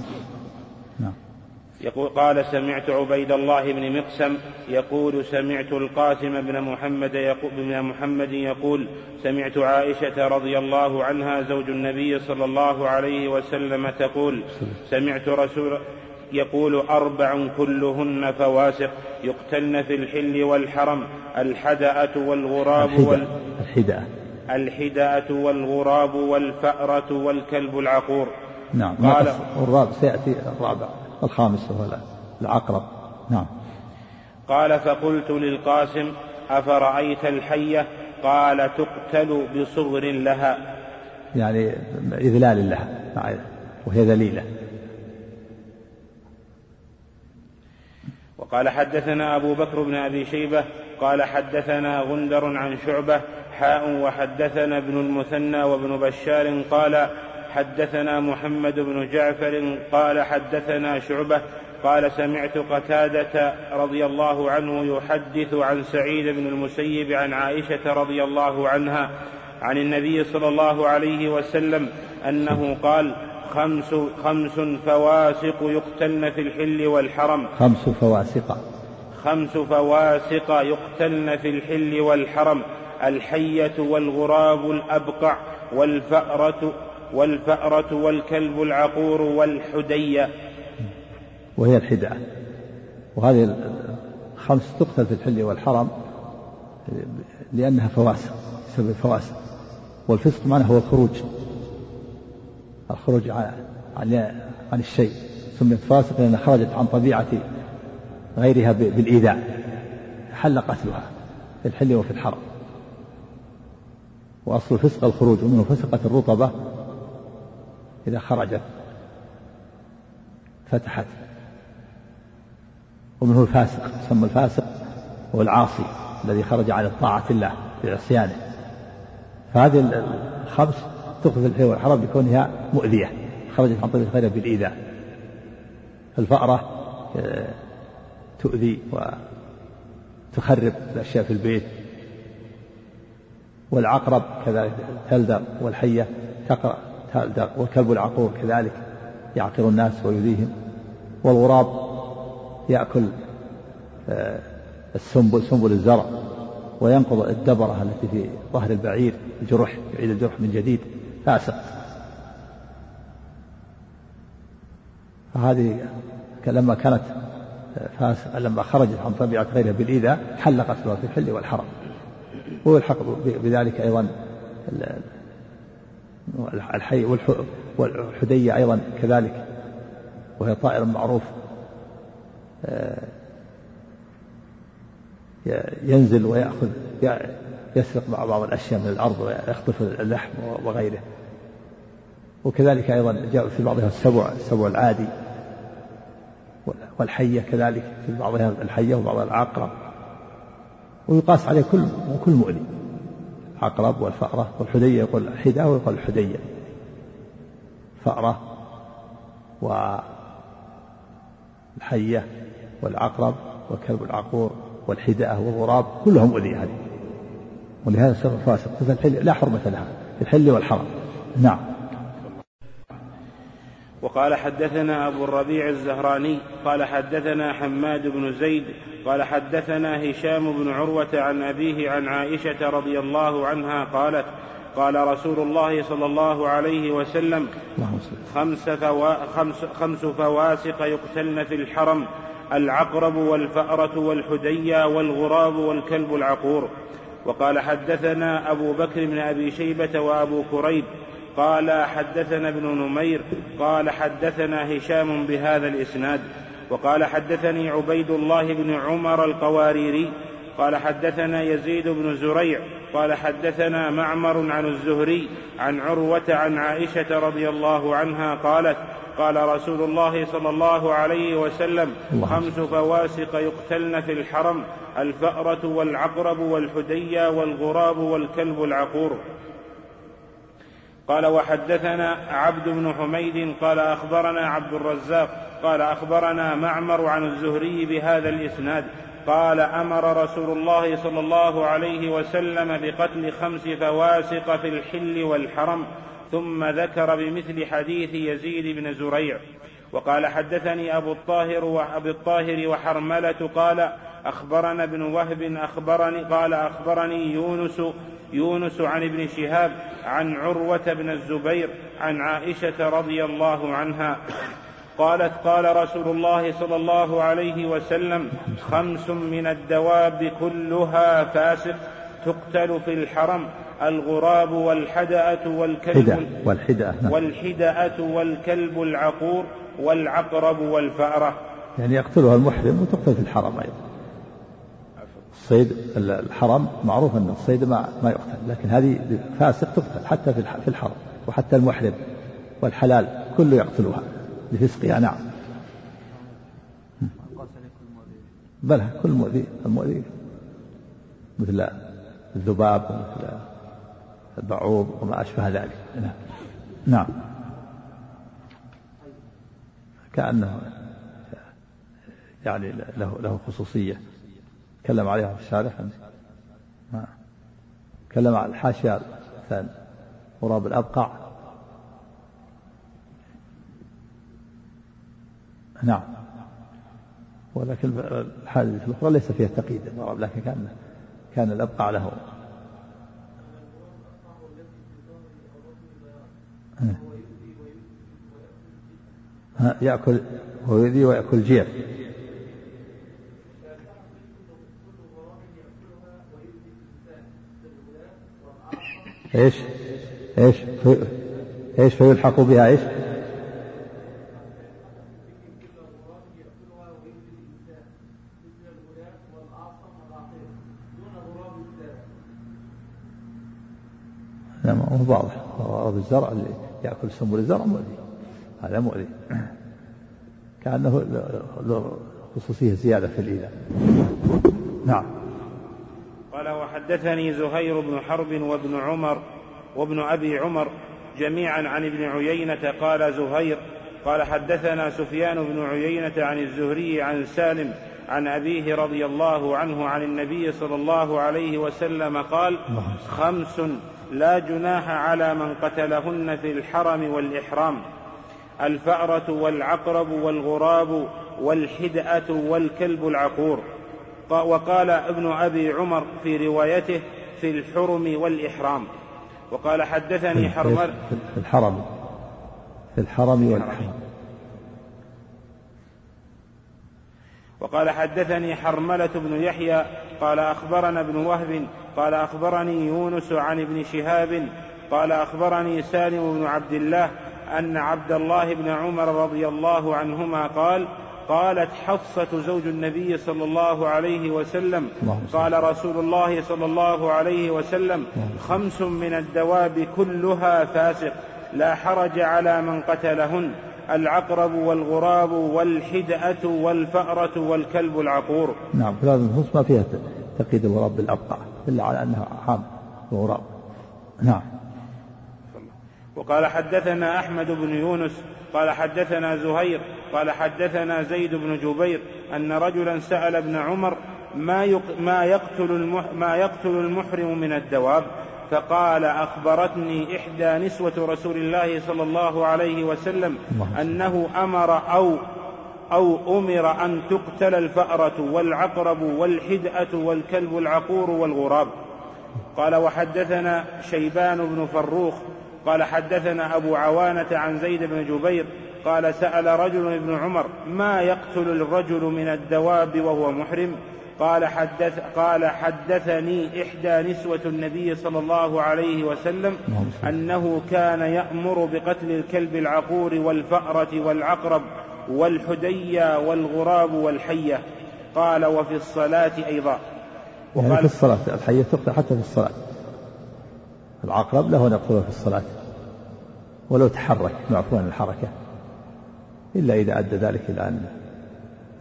يقول قال سمعت عبيد الله بن مقسم يقول سمعت القاسم بن محمد يقول, بن محمد يقول سمعت عائشة رضي الله عنها زوج النبي صلى الله عليه وسلم تقول سمعت رسول يقول أربع كلهن فواسق يقتلن في الحل والحرم الحدأة والغراب وال الحدأة. الحدأة والغراب والفأرة والكلب العقور. نعم قال الرابع سيأتي الرابع الخامس هو العقرب. نعم. قال فقلت للقاسم أفرأيت الحية؟ قال تقتل بصغر لها. يعني إذلال لها وهي ذليلة. وقال حدثنا أبو بكر بن أبي شيبة قال حدثنا غندر عن شعبة حاء وحدثنا ابن المثنى وابن بشار قال حدثنا محمد بن جعفر قال حدثنا شعبة قال سمعت قتادة رضي الله عنه يحدث عن سعيد بن المسيب عن عائشة رضي الله عنها عن النبي صلى الله عليه وسلم أنه قال خمس خمس فواسق يقتلن في الحل والحرم. خمس فواسق. خمس فواسق يقتلن في الحل والحرم. الحية والغراب الأبقع والفأرة والفأرة والكلب العقور والحدية. وهي الحدعة. وهذه الخمس تقتل في الحل والحرم لأنها فواسق بسبب الفواسق. والفسق معناه هو الخروج. الخروج عن عن الشيء سميت فاسق لأنها خرجت عن طبيعة غيرها بالإيذاء حل قتلها في الحل وفي الحرم وأصل الفسق الخروج ومنه فسقة الرطبة إذا خرجت فتحت. ومنه الفاسق يسمى الفاسق هو العاصي الذي خرج عن طاعة الله بعصيانه. فهذه الخمس تخفي الحي والحرم بكونها مؤذية خرجت عن طريق غيرها بالإيذاء. الفأرة آه، تؤذي وتخرب الأشياء في البيت. والعقرب كذلك تلدغ والحية تقرأ تلدغ والكلب العقور كذلك يعقر الناس ويؤذيهم. والغراب يأكل آه، السنبل سنبل الزرع وينقض الدبرة التي في ظهر البعير الجرح يعيد الجرح من جديد. فاسق. فهذه لما كانت فاسق لما خرجت عن طبيعة غيرها بالإيذاء حل قتلها في الحل والحرم. ويلحق بذلك أيضا الحي والحدية أيضا كذلك وهي طائر معروف. آه، ينزل ويأخذ يسرق بعض الأشياء من الأرض ويخطف اللحم وغيره. وكذلك أيضا جاء في بعضها السبع السبع العادي والحية كذلك في بعضها الحية وبعضها العقرب. ويقاس عليه كل كل مؤذي العقرب والفأرة والحدية يقول حدة ويقول الحدية. فأرة والحية والعقرب والكلب العقور والحداء والغراب كلهم مؤذية هذه. ولهذا سر فاسق في الحل لا حرمة لها في الحل والحرم. نعم. وقال حدثنا أبو الربيع الزهراني قال حدثنا حماد بن زيد قال حدثنا هشام بن عروة عن أبيه عن عائشة رضي الله عنها قالت قال رسول الله صلى الله عليه وسلم خمس, فوا خمس, خمس فواسق يقتلن في الحرم العقرب والفأرة والحديا والغراب والكلب العقور. وقال حدثنا أبو بكر بن أبي شيبة وأبو كريب قال حدثنا ابن نمير قال حدثنا هشام بهذا الإسناد وقال حدثني عبيد الله بن عمر القواريري قال حدثنا يزيد بن زريع قال حدثنا معمر عن الزهري عن عروة عن عائشة رضي الله عنها قالت قال رسول الله صلى الله عليه وسلم خمس فواسق يقتلن في الحرم الفأرة والعقرب والحديا والغراب والكلب العقور. قال وحدثنا عبد بن حميد قال أخبرنا عبد الرزاق قال أخبرنا معمر عن الزهري بهذا الإسناد قال أمر رسول الله صلى الله عليه وسلم بقتل خمس فواسق في الحل والحرم ثم ذكر بمثل حديث يزيد بن زريع. وقال حدثني أبو الطاهر وأبي الطاهر وحرملة قال أخبرنا ابن وهب أخبرني قال أخبرني يونس يونس عن ابن شهاب عن عروة بن الزبير عن عائشة رضي الله عنها. قالت قال رسول الله صلى الله عليه وسلم خمس من الدواب كلها فاسق تقتل في الحرم الغراب والحدأة والكلب والحدأة نعم. والحدأة والكلب العقور والعقرب والفأرة. يعني يقتلها المحرم وتقتل في الحرم أيضا. الصيد الحرم معروف أن الصيد ما ما يقتل لكن هذه فاسق تقتل حتى في الحرم وحتى المحرم والحلال كله يقتلها لفسقها نعم. بلى كل مؤذي المؤذي مثل الذباب ومثل البعوض وما أشبه ذلك. نعم نعم. كأنه يعني له له خصوصية. تكلم عليها في الشارع تكلم على الحاشية مثلا غراب الأبقع. نعم. ولكن الحادثة الأخرى ليس فيها تقييد لكن كان كان الأبقع له. يأكل ويؤذي ويأكل جير. إيش؟ إيش؟ في إيش فيلحق بها؟ إيش؟ نعم هو واضح. غرض الزرع اللي يأكل سنبل الزرع مؤذي. هذا مؤذي. كأنه له خصوصية زيادة في الإيذاء نعم. قال وحدثني زهير بن حرب وابن عمر وابن أبي عمر جميعا عن ابن عيينة قال زهير قال حدثنا سفيان بن عيينة عن الزهري عن سالم عن أبيه رضي الله عنه عن النبي صلى الله عليه وسلم قال خمس لا جناح على من قتلهن في الحرم والإحرام الفأرة والعقرب والغراب والحدأة والكلب العقور. وقال ابن أبي عمر في روايته في الحرم والإحرام. وقال حدثني حرمل في الحرم. في الحرم والإحرام. وقال حدثني حرملة بن يحيى قال أخبرنا ابن وهب قال أخبرني يونس عن ابن شهاب قال أخبرني سالم بن عبد الله أن عبد الله بن عمر رضي الله عنهما قال قالت حفصة زوج النبي صلى الله عليه وسلم قال رسول الله صلى الله عليه وسلم خمس من الدواب كلها فاسق لا حرج على من قتلهن العقرب والغراب والحدأة والفأرة والكلب العقور. نعم هذا النصوص ما فيها تقييد الغراب بالأبقع إلا على أنها عام الغراب نعم. وقال حدثنا أحمد بن يونس قال حدثنا زهير قال حدثنا زيد بن جبير أن رجلا سأل ابن عمر ما ما يقتل ما يقتل المحرم من الدواب؟ فقال أخبرتني إحدى نسوة رسول الله صلى الله عليه وسلم أنه أمر أو أو أمر أن تقتل الفأرة والعقرب والحدأة والكلب العقور والغراب. قال وحدثنا شيبان بن فروخ قال حدثنا أبو عوانة عن زيد بن جبير قال سأل رجل ابن عمر ما يقتل الرجل من الدواب وهو محرم؟ قال حدث قال حدثني إحدى نسوة النبي صلى الله عليه وسلم أنه كان يأمر بقتل الكلب العقور والفأرة والعقرب والحدية والغراب والحية. قال وفي الصلاة أيضا. يعني في الصلاة الحية تقتل حتى في الصلاة. العقرب له أن يقتله في الصلاة. ولو تحرك معفو عن الحركة إلا إذا أدى ذلك إلى أن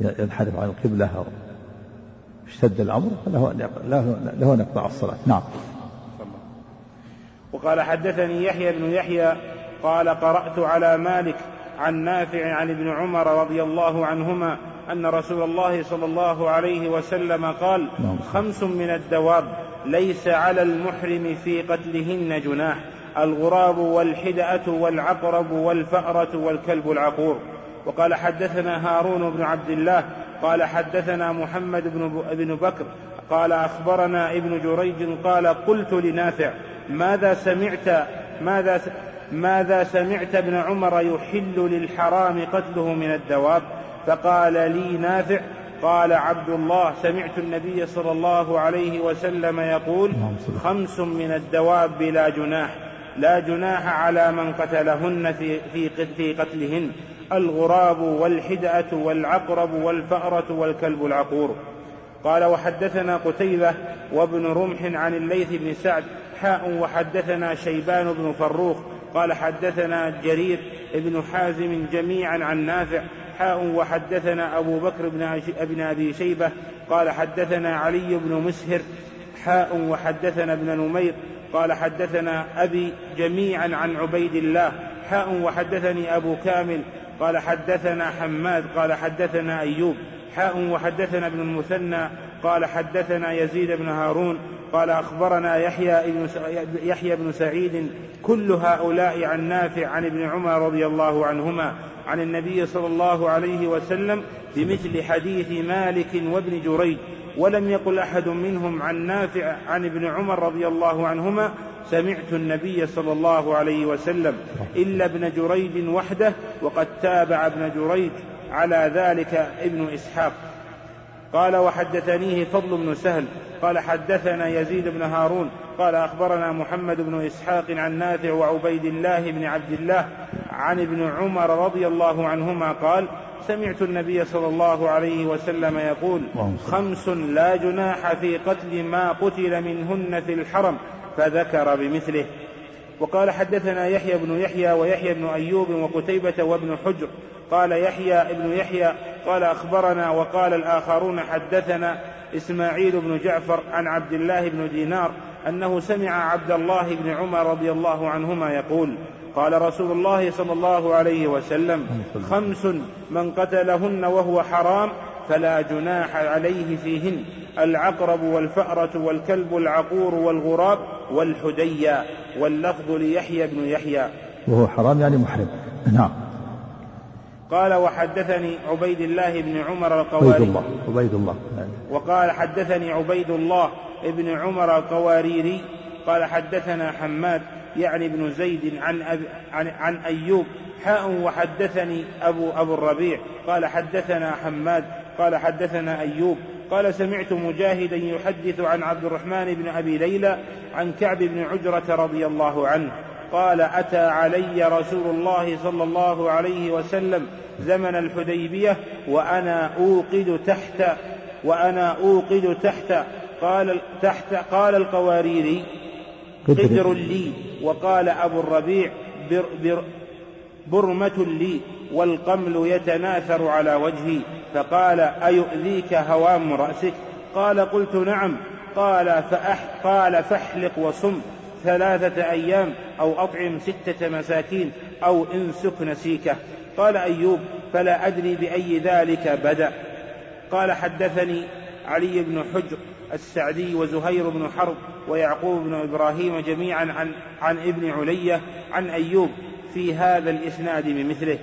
ينحرف عن القبلة أو اشتد الأمر فله أن له أن يقطع الصلاة. نعم. وقال حدثني يحيى بن يحيى قال قرأت على مالك عن نافع عن ابن عمر رضي الله عنهما أن رسول الله صلى الله عليه وسلم قال نعم. خمس من الدواب ليس على المحرم في قتلهن جناح. الغراب والحدأة والعقرب والفأرة والكلب العقور. وقال حدثنا هارون بن عبد الله قال حدثنا محمد بن بن بكر قال أخبرنا ابن جريج قال قلت لنافع ماذا سمعت ماذا ماذا سمعت ابن عمر يحل للحرام قتله من الدواب؟ فقال لي نافع. قال عبد الله سمعت النبي صلى الله عليه وسلم يقول خمس من الدواب لا جناح. لا جناح على من قتلهن في, في, قتلهن. الغراب والحدأة والعقرب والفأرة والكلب العقور. قال وحدثنا قتيبة وابن رمح عن الليث بن سعد حاء وحدثنا شيبان بن فروخ. قال حدثنا جرير ابن حازم جميعا عن نافع حاء وحدثنا أبو بكر بن, بن أبي شيبة. قال حدثنا علي بن مسهر حاء وحدثنا ابن نمير. قال حدثنا أبي جميعا عن عبيد الله حاء وحدثني أبو كامل قال حدثنا حماد قال حدثنا أيوب حاء وحدثنا ابن المثنى قال حدثنا يزيد بن هارون قال أخبرنا يحيى بن يحيى بن سعيد كل هؤلاء عن نافع عن ابن عمر رضي الله عنهما عن النبي صلى الله عليه وسلم بمثل حديث مالك وابن جريج. ولم يقل أحد منهم عن نافع عن ابن عمر رضي الله عنهما سمعت النبي صلى الله عليه وسلم إلا ابن جريج وحده وقد تابع ابن جريج على ذلك ابن إسحاق. قال وحدثنيه فضل بن سهل. قال حدثنا يزيد بن هارون. قال أخبرنا محمد بن إسحاق عن نافع وعبيد الله بن عبد الله عن ابن عمر رضي الله عنهما قال سمعت النبي صلى الله عليه وسلم يقول خمس لا جناح في قتل ما قتل منهن في الحرم فذكر بمثله. وقال حدثنا يحيى بن يحيى ويحيى بن أيوب وقتيبة وابن حجر. قال يحيى ابن يحيى قال أخبرنا وقال الآخرون حدثنا إسماعيل بن جعفر عن عبد الله بن دينار أنه سمع عبد الله بن عمر رضي الله عنهما يقول قال رسول الله صلى الله عليه وسلم خمس من قتلهن وهو حرام فلا جناح عليه فيهن العقرب والفأرة والكلب العقور والغراب والحديا واللفظ ليحيى بن يحيى. وهو حرام يعني محرم. نعم. قال وحدثني عبيد الله بن عمر القواري. عبيد الله عبيد الله. وقال حدثني عبيد الله بن عمر القواريري قال حدثنا حماد يعني ابن زيد عن, أب عن, عن أيوب حاء وحدثني أبو أبو الربيع قال حدثنا حماد قال حدثنا أيوب قال سمعت مجاهدا يحدث عن عبد الرحمن بن أبي ليلى عن كعب بن عجرة رضي الله عنه قال أتى علي رسول الله صلى الله عليه وسلم زمن الحديبية وأنا أوقد تحت وأنا أوقد تحت قال تحت قال القواريري قدر لي. وقال أبو الربيع بر بر برمة لي والقمل يتناثر على وجهي فقال أيؤذيك هوام رأسك؟ قال قلت نعم. قال فأح قال فاحلق وصم ثلاثة أيام أو أطعم ستة مساكين أو انسك نسيكه. قال أيوب فلا أدري بأي ذلك بدأ. قال حدثني علي بن حجر السعدي وزهير بن حرب ويعقوب بن إبراهيم جميعا عن, عن ابن علية عن أيوب في هذا الإسناد بمثله.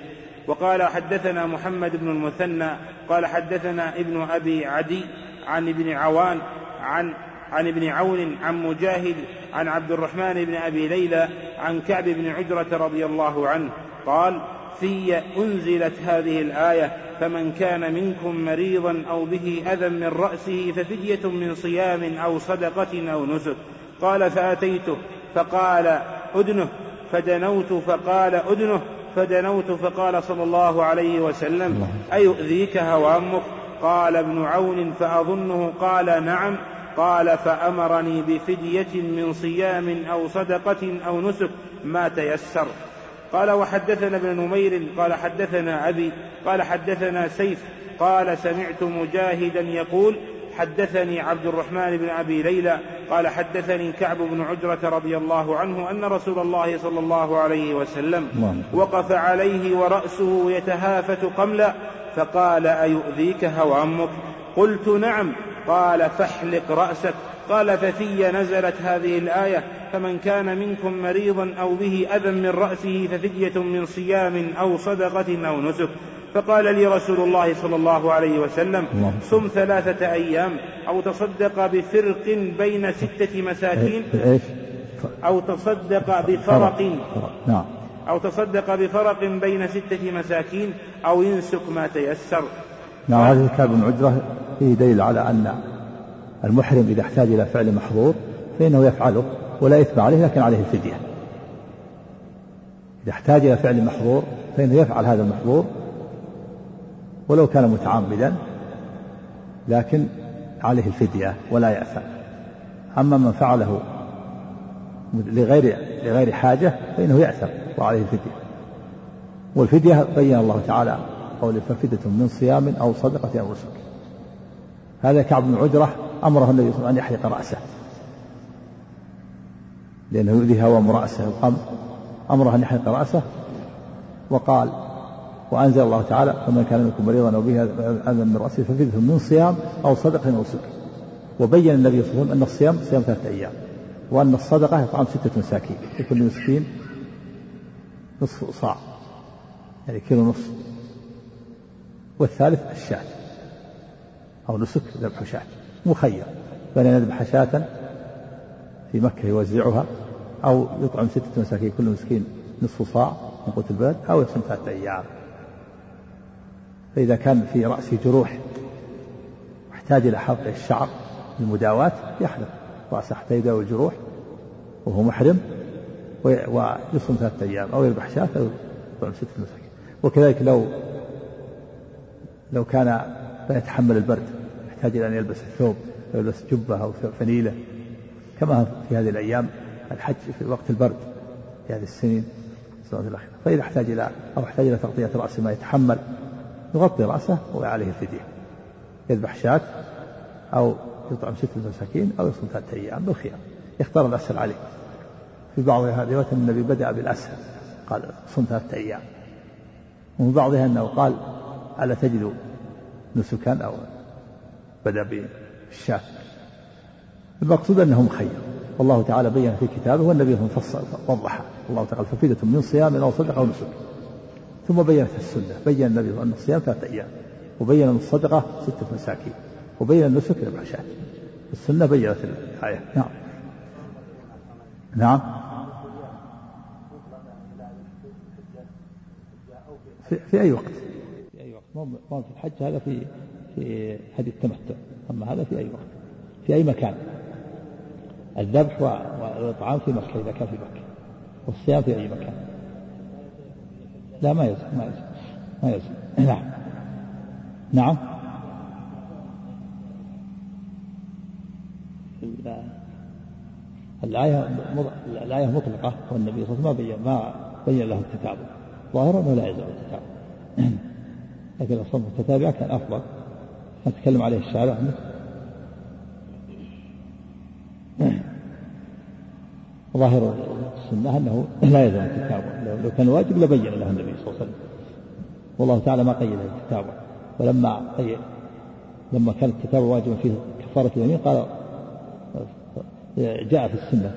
وقال حدثنا محمد بن المثنى قال حدثنا ابن أبي عدي عن ابن عوان عن عن ابن عون عن مجاهد عن عبد الرحمن بن أبي ليلى عن كعب بن عجرة رضي الله عنه. قال في أنزلت هذه الآية فمن كان منكم مريضا أو به أذى من رأسه ففدية من صيام أو صدقة أو نسك قال فأتيته فقال أدنه فدنوت فقال أدنه فدنوت فقال صلى الله عليه وسلم أيؤذيك هوامك قال ابن عون فأظنه؟ قال نعم. قال فأمرني بفدية من صيام أو صدقة أو نسك ما تيسر. قال وحدثنا ابن نمير قال حدثنا أبي قال حدثنا سيف قال سمعت مجاهدا يقول حدثني عبد الرحمن بن أبي ليلى قال حدثني كعب بن عجرة رضي الله عنه أن رسول الله صلى الله عليه وسلم وقف عليه ورأسه يتهافت قملا فقال أيؤذيك هوامك قلت نعم قال فاحلق رأسك. قال ففي نزلت هذه الآية فمن كان منكم مريضا أو به أذى من رأسه ففدية من صيام أو صدقة أو نسك. فقال لي رسول الله صلى الله عليه وسلم صم ثلاثة أيام أو تصدق بفرق بين ستة مساكين أو تصدق بفرق نعم. أو تصدق بفرق بين ستة مساكين أو ينسك ما تيسر. نعم هذه كتاب عجرة فيه دليل على أن المحرم إذا احتاج إلى فعل محظور فإنه يفعله ولا إثم عليه لكن عليه الفدية. إذا احتاج إلى فعل محظور فإنه يفعل هذا المحظور ولو كان متعمدا لكن عليه الفدية ولا يأثم. أما من فعله لغير لغير حاجة فإنه يأثم وعليه الفدية. والفدية بين الله تعالى قول ففدة من صيام أو صدقة أو نسك. هذا كعب بن عجرة أمره النبي صلى الله عليه وسلم أن يحلق رأسه. لأنه يؤذي هوام رأسه. القمر أمره أن يحلق رأسه وقال وأنزل الله تعالى فمن كان منكم مريضا أو به أذى من رأسه ففدية من صيام أو صدقة أو سكر. وبين النبي صلى الله عليه وسلم أن الصيام صيام ثلاثة أيام وأن الصدقة يطعم ستة مساكين لكل مسكين نصف صاع يعني كيلو نصف والثالث الشاة أو نسك ذبح شاة. مخير بين أن يذبح شاة في مكة يوزعها أو يطعم ستة مساكين كل مسكين نصف صاع من قوت البلد أو يصوم ثلاثة أيام. فإذا كان في رأسه جروح واحتاج إلى حلق الشعر للمداواة يحلق رأسه حتى يداوي الجروح وهو محرم ويصوم ثلاثة أيام أو يذبح شاة أو يطعم ستة مساكين. وكذلك لو لو كان لا يتحمل البرد يحتاج إلى أن يلبس الثوب يلبس جبة أو فنيلة. كما في هذه الأيام الحج في وقت البرد في هذه السنين السنوات الأخيرة فإذا احتاج إلى أو احتاج إلى تغطية رأسه ما يتحمل يغطي رأسه وعليه الفدية. يذبح شاة أو يطعم ستة مساكين أو يصوم ثلاثة أيام بالخيار. يختار الأسهل عليه. في بعض الروايات النبي بدأ بالأسهل قال صم ثلاثة أيام. وفي بعضها أنه قال ألا تجد نسكا أو بدأ بالشاة المقصود أنه مخير والله تعالى بين في كتابه والنبي فصل وضح الله تعالى ففيدة من صيام أو صدقة أو نسك. ثم بينت السنة. بين النبي أن الصيام ثلاثة أيام. وبين أن الصدقة ستة مساكين. وبين النسك ربع شاة. السنة بينت الآية. نعم. نعم. في, في أي وقت؟ في أي وقت؟ ما في الحج هذا في في هدي التمتع. أما هذا في أي وقت في أي مكان. الذبح والإطعام في مكة إذا كان في مكة. والصيام في أي مكان. لا ما يزن ما يزن ما يزن نعم. نعم. الآية الآية مطلقة والنبي صلى الله عليه وسلم ما بين له التتابع ظاهرا أنه لا يلزم التتابع لكن لو صرف التتابع كان افضل نتكلم عليه الشارع. ظاهر السنة أنه لا يلزم التتابع لو كان واجب لبين له النبي صلى الله عليه وسلم. والله تعالى ما قيد التتابع ولما قيد لما كان التتابع واجبا فيه كفارة اليمين قال جاء في السنة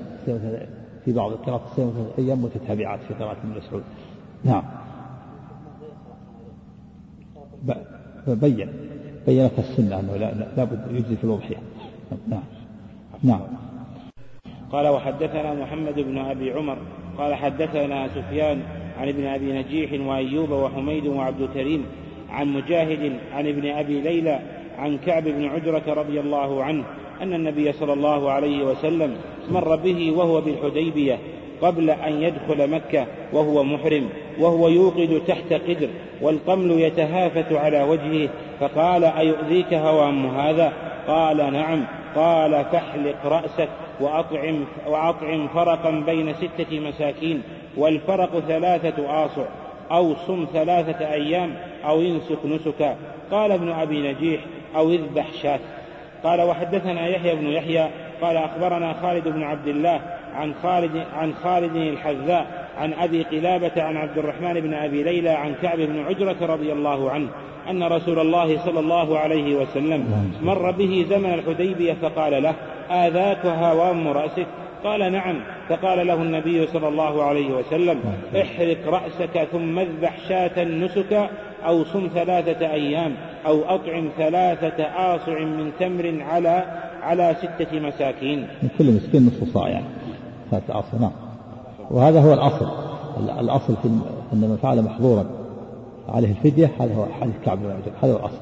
في بعض القراءات السنة أيام متتابعات في قراءة ابن مسعود. نعم. بين. بينت السنة أنه لا بد يجزي في الأضحية نعم. نعم. قال وحدثنا محمد بن أبي عمر. قال حدثنا سفيان عن ابن أبي نجيح وأيوب وحميد وعبد كريم عن مجاهد عن ابن أبي ليلى عن كعب بن عجرة رضي الله عنه أن النبي صلى الله عليه وسلم مر به وهو بالحديبية قبل أن يدخل مكة وهو محرم وهو يوقد تحت قدر والقمل يتهافت على وجهه فقال أيؤذيك هوام هذا؟ قال نعم. قال فاحلق رأسك وأطعم, وأطعم فرقا بين ستة مساكين والفرق ثلاثة آصع أو صم ثلاثة أيام أو انسك نسكا. قال ابن أبي نجيح أو اذبح شاة. قال وحدثنا يحيى بن يحيى. قال أخبرنا خالد بن عبد الله عن خالد عن خالد الحذاء عن أبي قلابة عن عبد الرحمن بن أبي ليلى عن كعب بن عجرة رضي الله عنه أن رسول الله صلى الله عليه وسلم مر به زمن الحديبية فقال له آذاك هوام رأسك؟ قال نعم. فقال له النبي صلى الله عليه وسلم احرق رأسك ثم اذبح شاة نسكا أو صم ثلاثة أيام أو أطعم ثلاثة آصع من تمر على على ستة مساكين. كل مسكين نصف صاع يعني. آصع نعم وهذا هو الأصل. الأصل في أن من فعل محظورا عليه الفدية هذا هو حديث كعب بن عجل هذا هو الأصل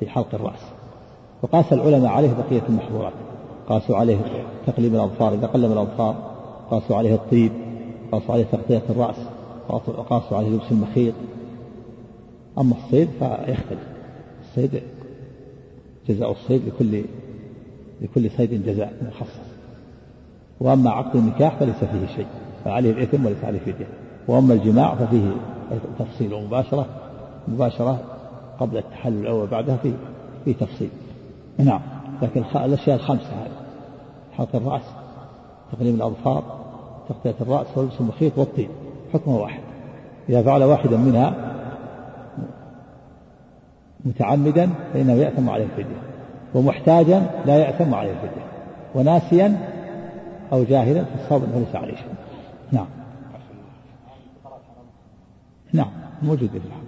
في حلق الرأس. وقاس العلماء عليه بقية المحظورات. قاسوا عليه تقليم الأظفار إذا قلم الأظفار قاسوا عليه الطيب قاسوا عليه تغطية الرأس وقاسوا عليه لبس المخيط. أما الصيد فيختلف. الصيد جزاء الصيد لكل لكل صيد جزاء مخصص. وأما عقد النكاح فليس فيه شيء فعليه الإثم وليس عليه فدية. وأما الجماع ففيه تفصيل ومباشرة مباشرة قبل التحلل الأول بعدها في في تفصيل. نعم لكن الأشياء الخمسة هذه حلق الرأس تقليم الأظفار تغطية الرأس ولبس المخيط والطين حكمه واحد. إذا فعل واحدا منها متعمدا فإنه يأثم عليه الفدية ومحتاجا لا يأثم عليه الفدية وناسيا أو جاهلا في الصوم فليس عليه شيء. نعم. نعم موجود في الحرم.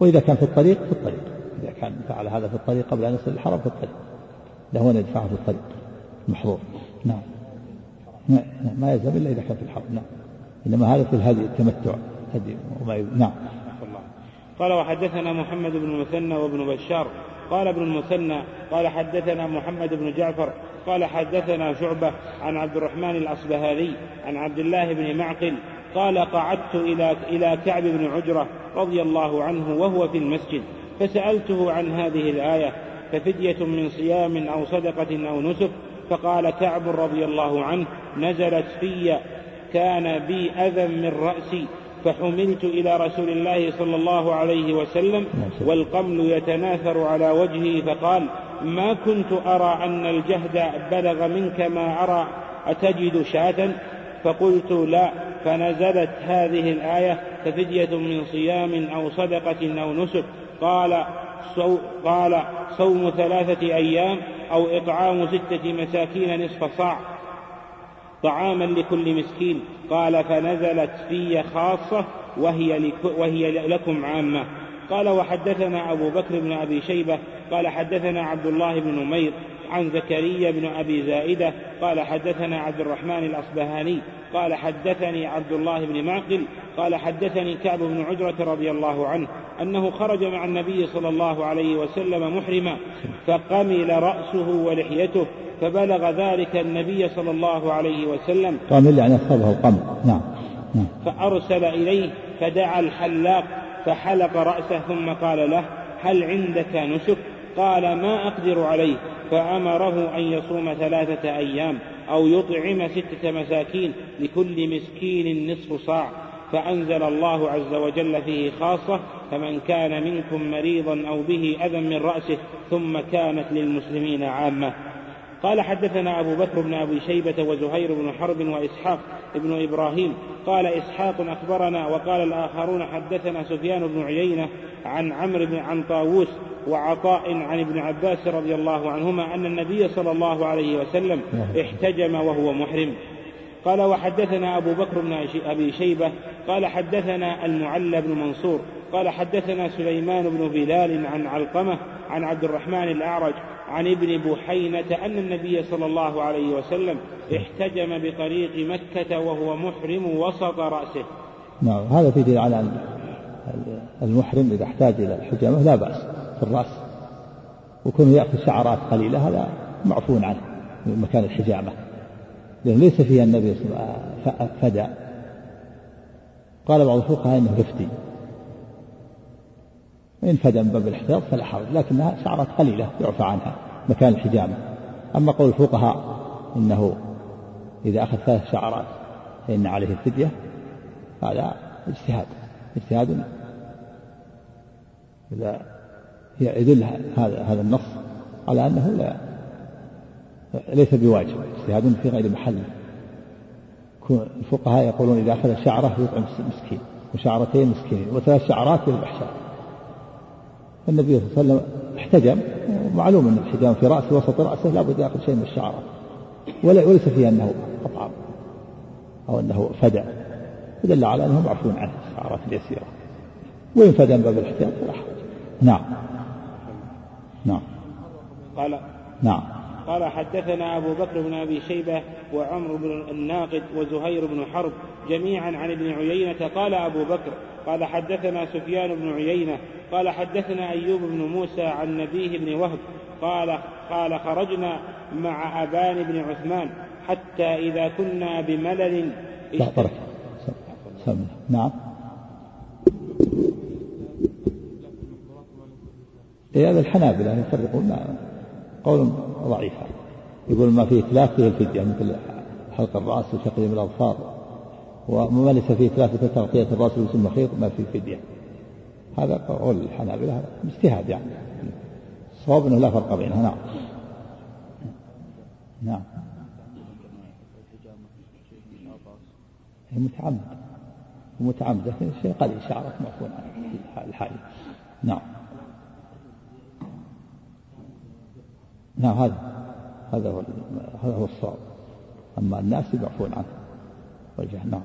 وإذا كان في الطريق في الطريق. إذا كان فعل هذا في الطريق قبل أن يصل الحرم في الطريق. له أن يدفعه في الطريق. محظور. نعم. ما يلزم إلا إذا كان في الحرم. نعم. إنما هذا في الهدي التمتع. هدي وما نعم. قال وحدثنا محمد بن المثنى وابن بشار. قال ابن المثنى قال حدثنا محمد بن جعفر قال حدثنا شعبة عن عبد الرحمن الأصبهاني عن عبد الله بن معقل قال قعدت إلى إلى كعب بن عجرة رضي الله عنه وهو في المسجد فسألته عن هذه الآية ففدية من صيام أو صدقة أو نسك فقال كعب رضي الله عنه نزلت في كان بي أذى من رأسي فحملت إلى رسول الله صلى الله عليه وسلم والقمل يتناثر على وجهه فقال ما كنت أرى أن الجهد بلغ منك ما أرى أتجد شاة؟ فقلت لا فنزلت هذه الآية ففدية من صيام أو صدقة أو نسك. قال صو قال صوم ثلاثة أيام أو إطعام ستة مساكين نصف صاع. طعاما لكل مسكين. قال فنزلت في خاصة وهي, وهي لكم عامة. قال وحدثنا أبو بكر بن أبي شيبة قال حدثنا عبد الله بن نمير عن زكريا بن أبي زائدة قال حدثنا عبد الرحمن الأصبهاني قال حدثني عبد الله بن معقل قال حدثني كعب بن عجرة رضي الله عنه أنه خرج مع النبي صلى الله عليه وسلم محرما فقمل رأسه ولحيته فبلغ ذلك النبي صلى الله عليه وسلم. قمل يعني أصابه القمل نعم. نعم. فأرسل إليه فدعا الحلاق فحلق رأسه ثم قال له هل عندك نسك؟ قال ما أقدر عليه. فأمره أن يصوم ثلاثة أيام أو يطعم ستة مساكين لكل مسكين نصف صاع. فأنزل الله عز وجل فيه خاصة فمن كان منكم مريضا أو به أذى من رأسه ثم كانت للمسلمين عامة. قال حدثنا أبو بكر بن أبي شيبة وزهير بن حرب وإسحاق بن إبراهيم قال إسحاق أخبرنا وقال الآخرون حدثنا سفيان بن عيينة عن عمرو بن عن طاووس وعطاء عن ابن عباس رضي الله عنهما أن النبي صلى الله عليه وسلم احتجم وهو محرم. قال وحدثنا أبو بكر بن أبي شيبة قال حدثنا المعلى بن منصور قال حدثنا سليمان بن بلال عن علقمة عن عبد الرحمن الأعرج عن ابن بحينة أن النبي صلى الله عليه وسلم احتجم بطريق مكة وهو محرم وسط رأسه. نعم هذا في دليل على المحرم إذا احتاج إلى الحجامة لا بأس في الرأس. وكونه يأخذ شعرات قليلة هذا معفو عنه من مكان الحجامة. لأنه ليس فيها النبي صلى الله عليه وسلم فدى قال بعض الفقهاء إنه يفتي إن فدى من باب الاحتياط فلا حرج لكنها شعرات قليلة يعفى عنها مكان الحجامة. أما قول الفقهاء إنه إذا أخذ ثلاث شعرات فإن عليه الفدية هذا اجتهاد اجتهاد إذا يدل هذا هذا النص على أنه لا ليس بواجب اجتهاد في غير محله الفقهاء يقولون إذا أخذ شعرة يطعم مسكين وشعرتين مسكين وثلاث شعرات يذبح شعر النبي صلى الله عليه وسلم احتجم. معلوم أن الحجام في رأسه وسط رأسه لابد يأخذ شيء من الشعرات وليس فيه أنه أطعم أو أنه فدى فدل على أنه معفو عنه الشعرات اليسيرة. وإن فدى من باب الاحتياط فلا حرج. نعم. نعم. قال نعم. قال حدثنا أبو بكر بن أبي شيبة وعمر بن الناقد وزهير بن حرب جميعا عن ابن عيينة قال أبو بكر قال حدثنا سفيان بن عيينة قال حدثنا أيوب بن موسى عن نبيه بن وهب قال قال خرجنا مع أبان بن عثمان حتى إذا كنا بملل بركة. نعم. إيه هذا الحنابلة يفرقون. قول ضعيف. يقول ما فيه إتلاف فيه الفدية مثل حلق الرأس وتقليم الأظفار. وما ليس فيه ثلاثة تغطية الرأس ثم خيط ما فيه فدية. هذا قول الحنابلة اجتهاد يعني. الصواب إنه لا فرق بينها نعم. نعم. هي متعمد. متعمد. لكن شيء قليل شعرت معفون عنه الحالي نعم. نعم هذا. هذا هو هذا هو الصواب. أما الناس يعفون عنه. وجه نعم.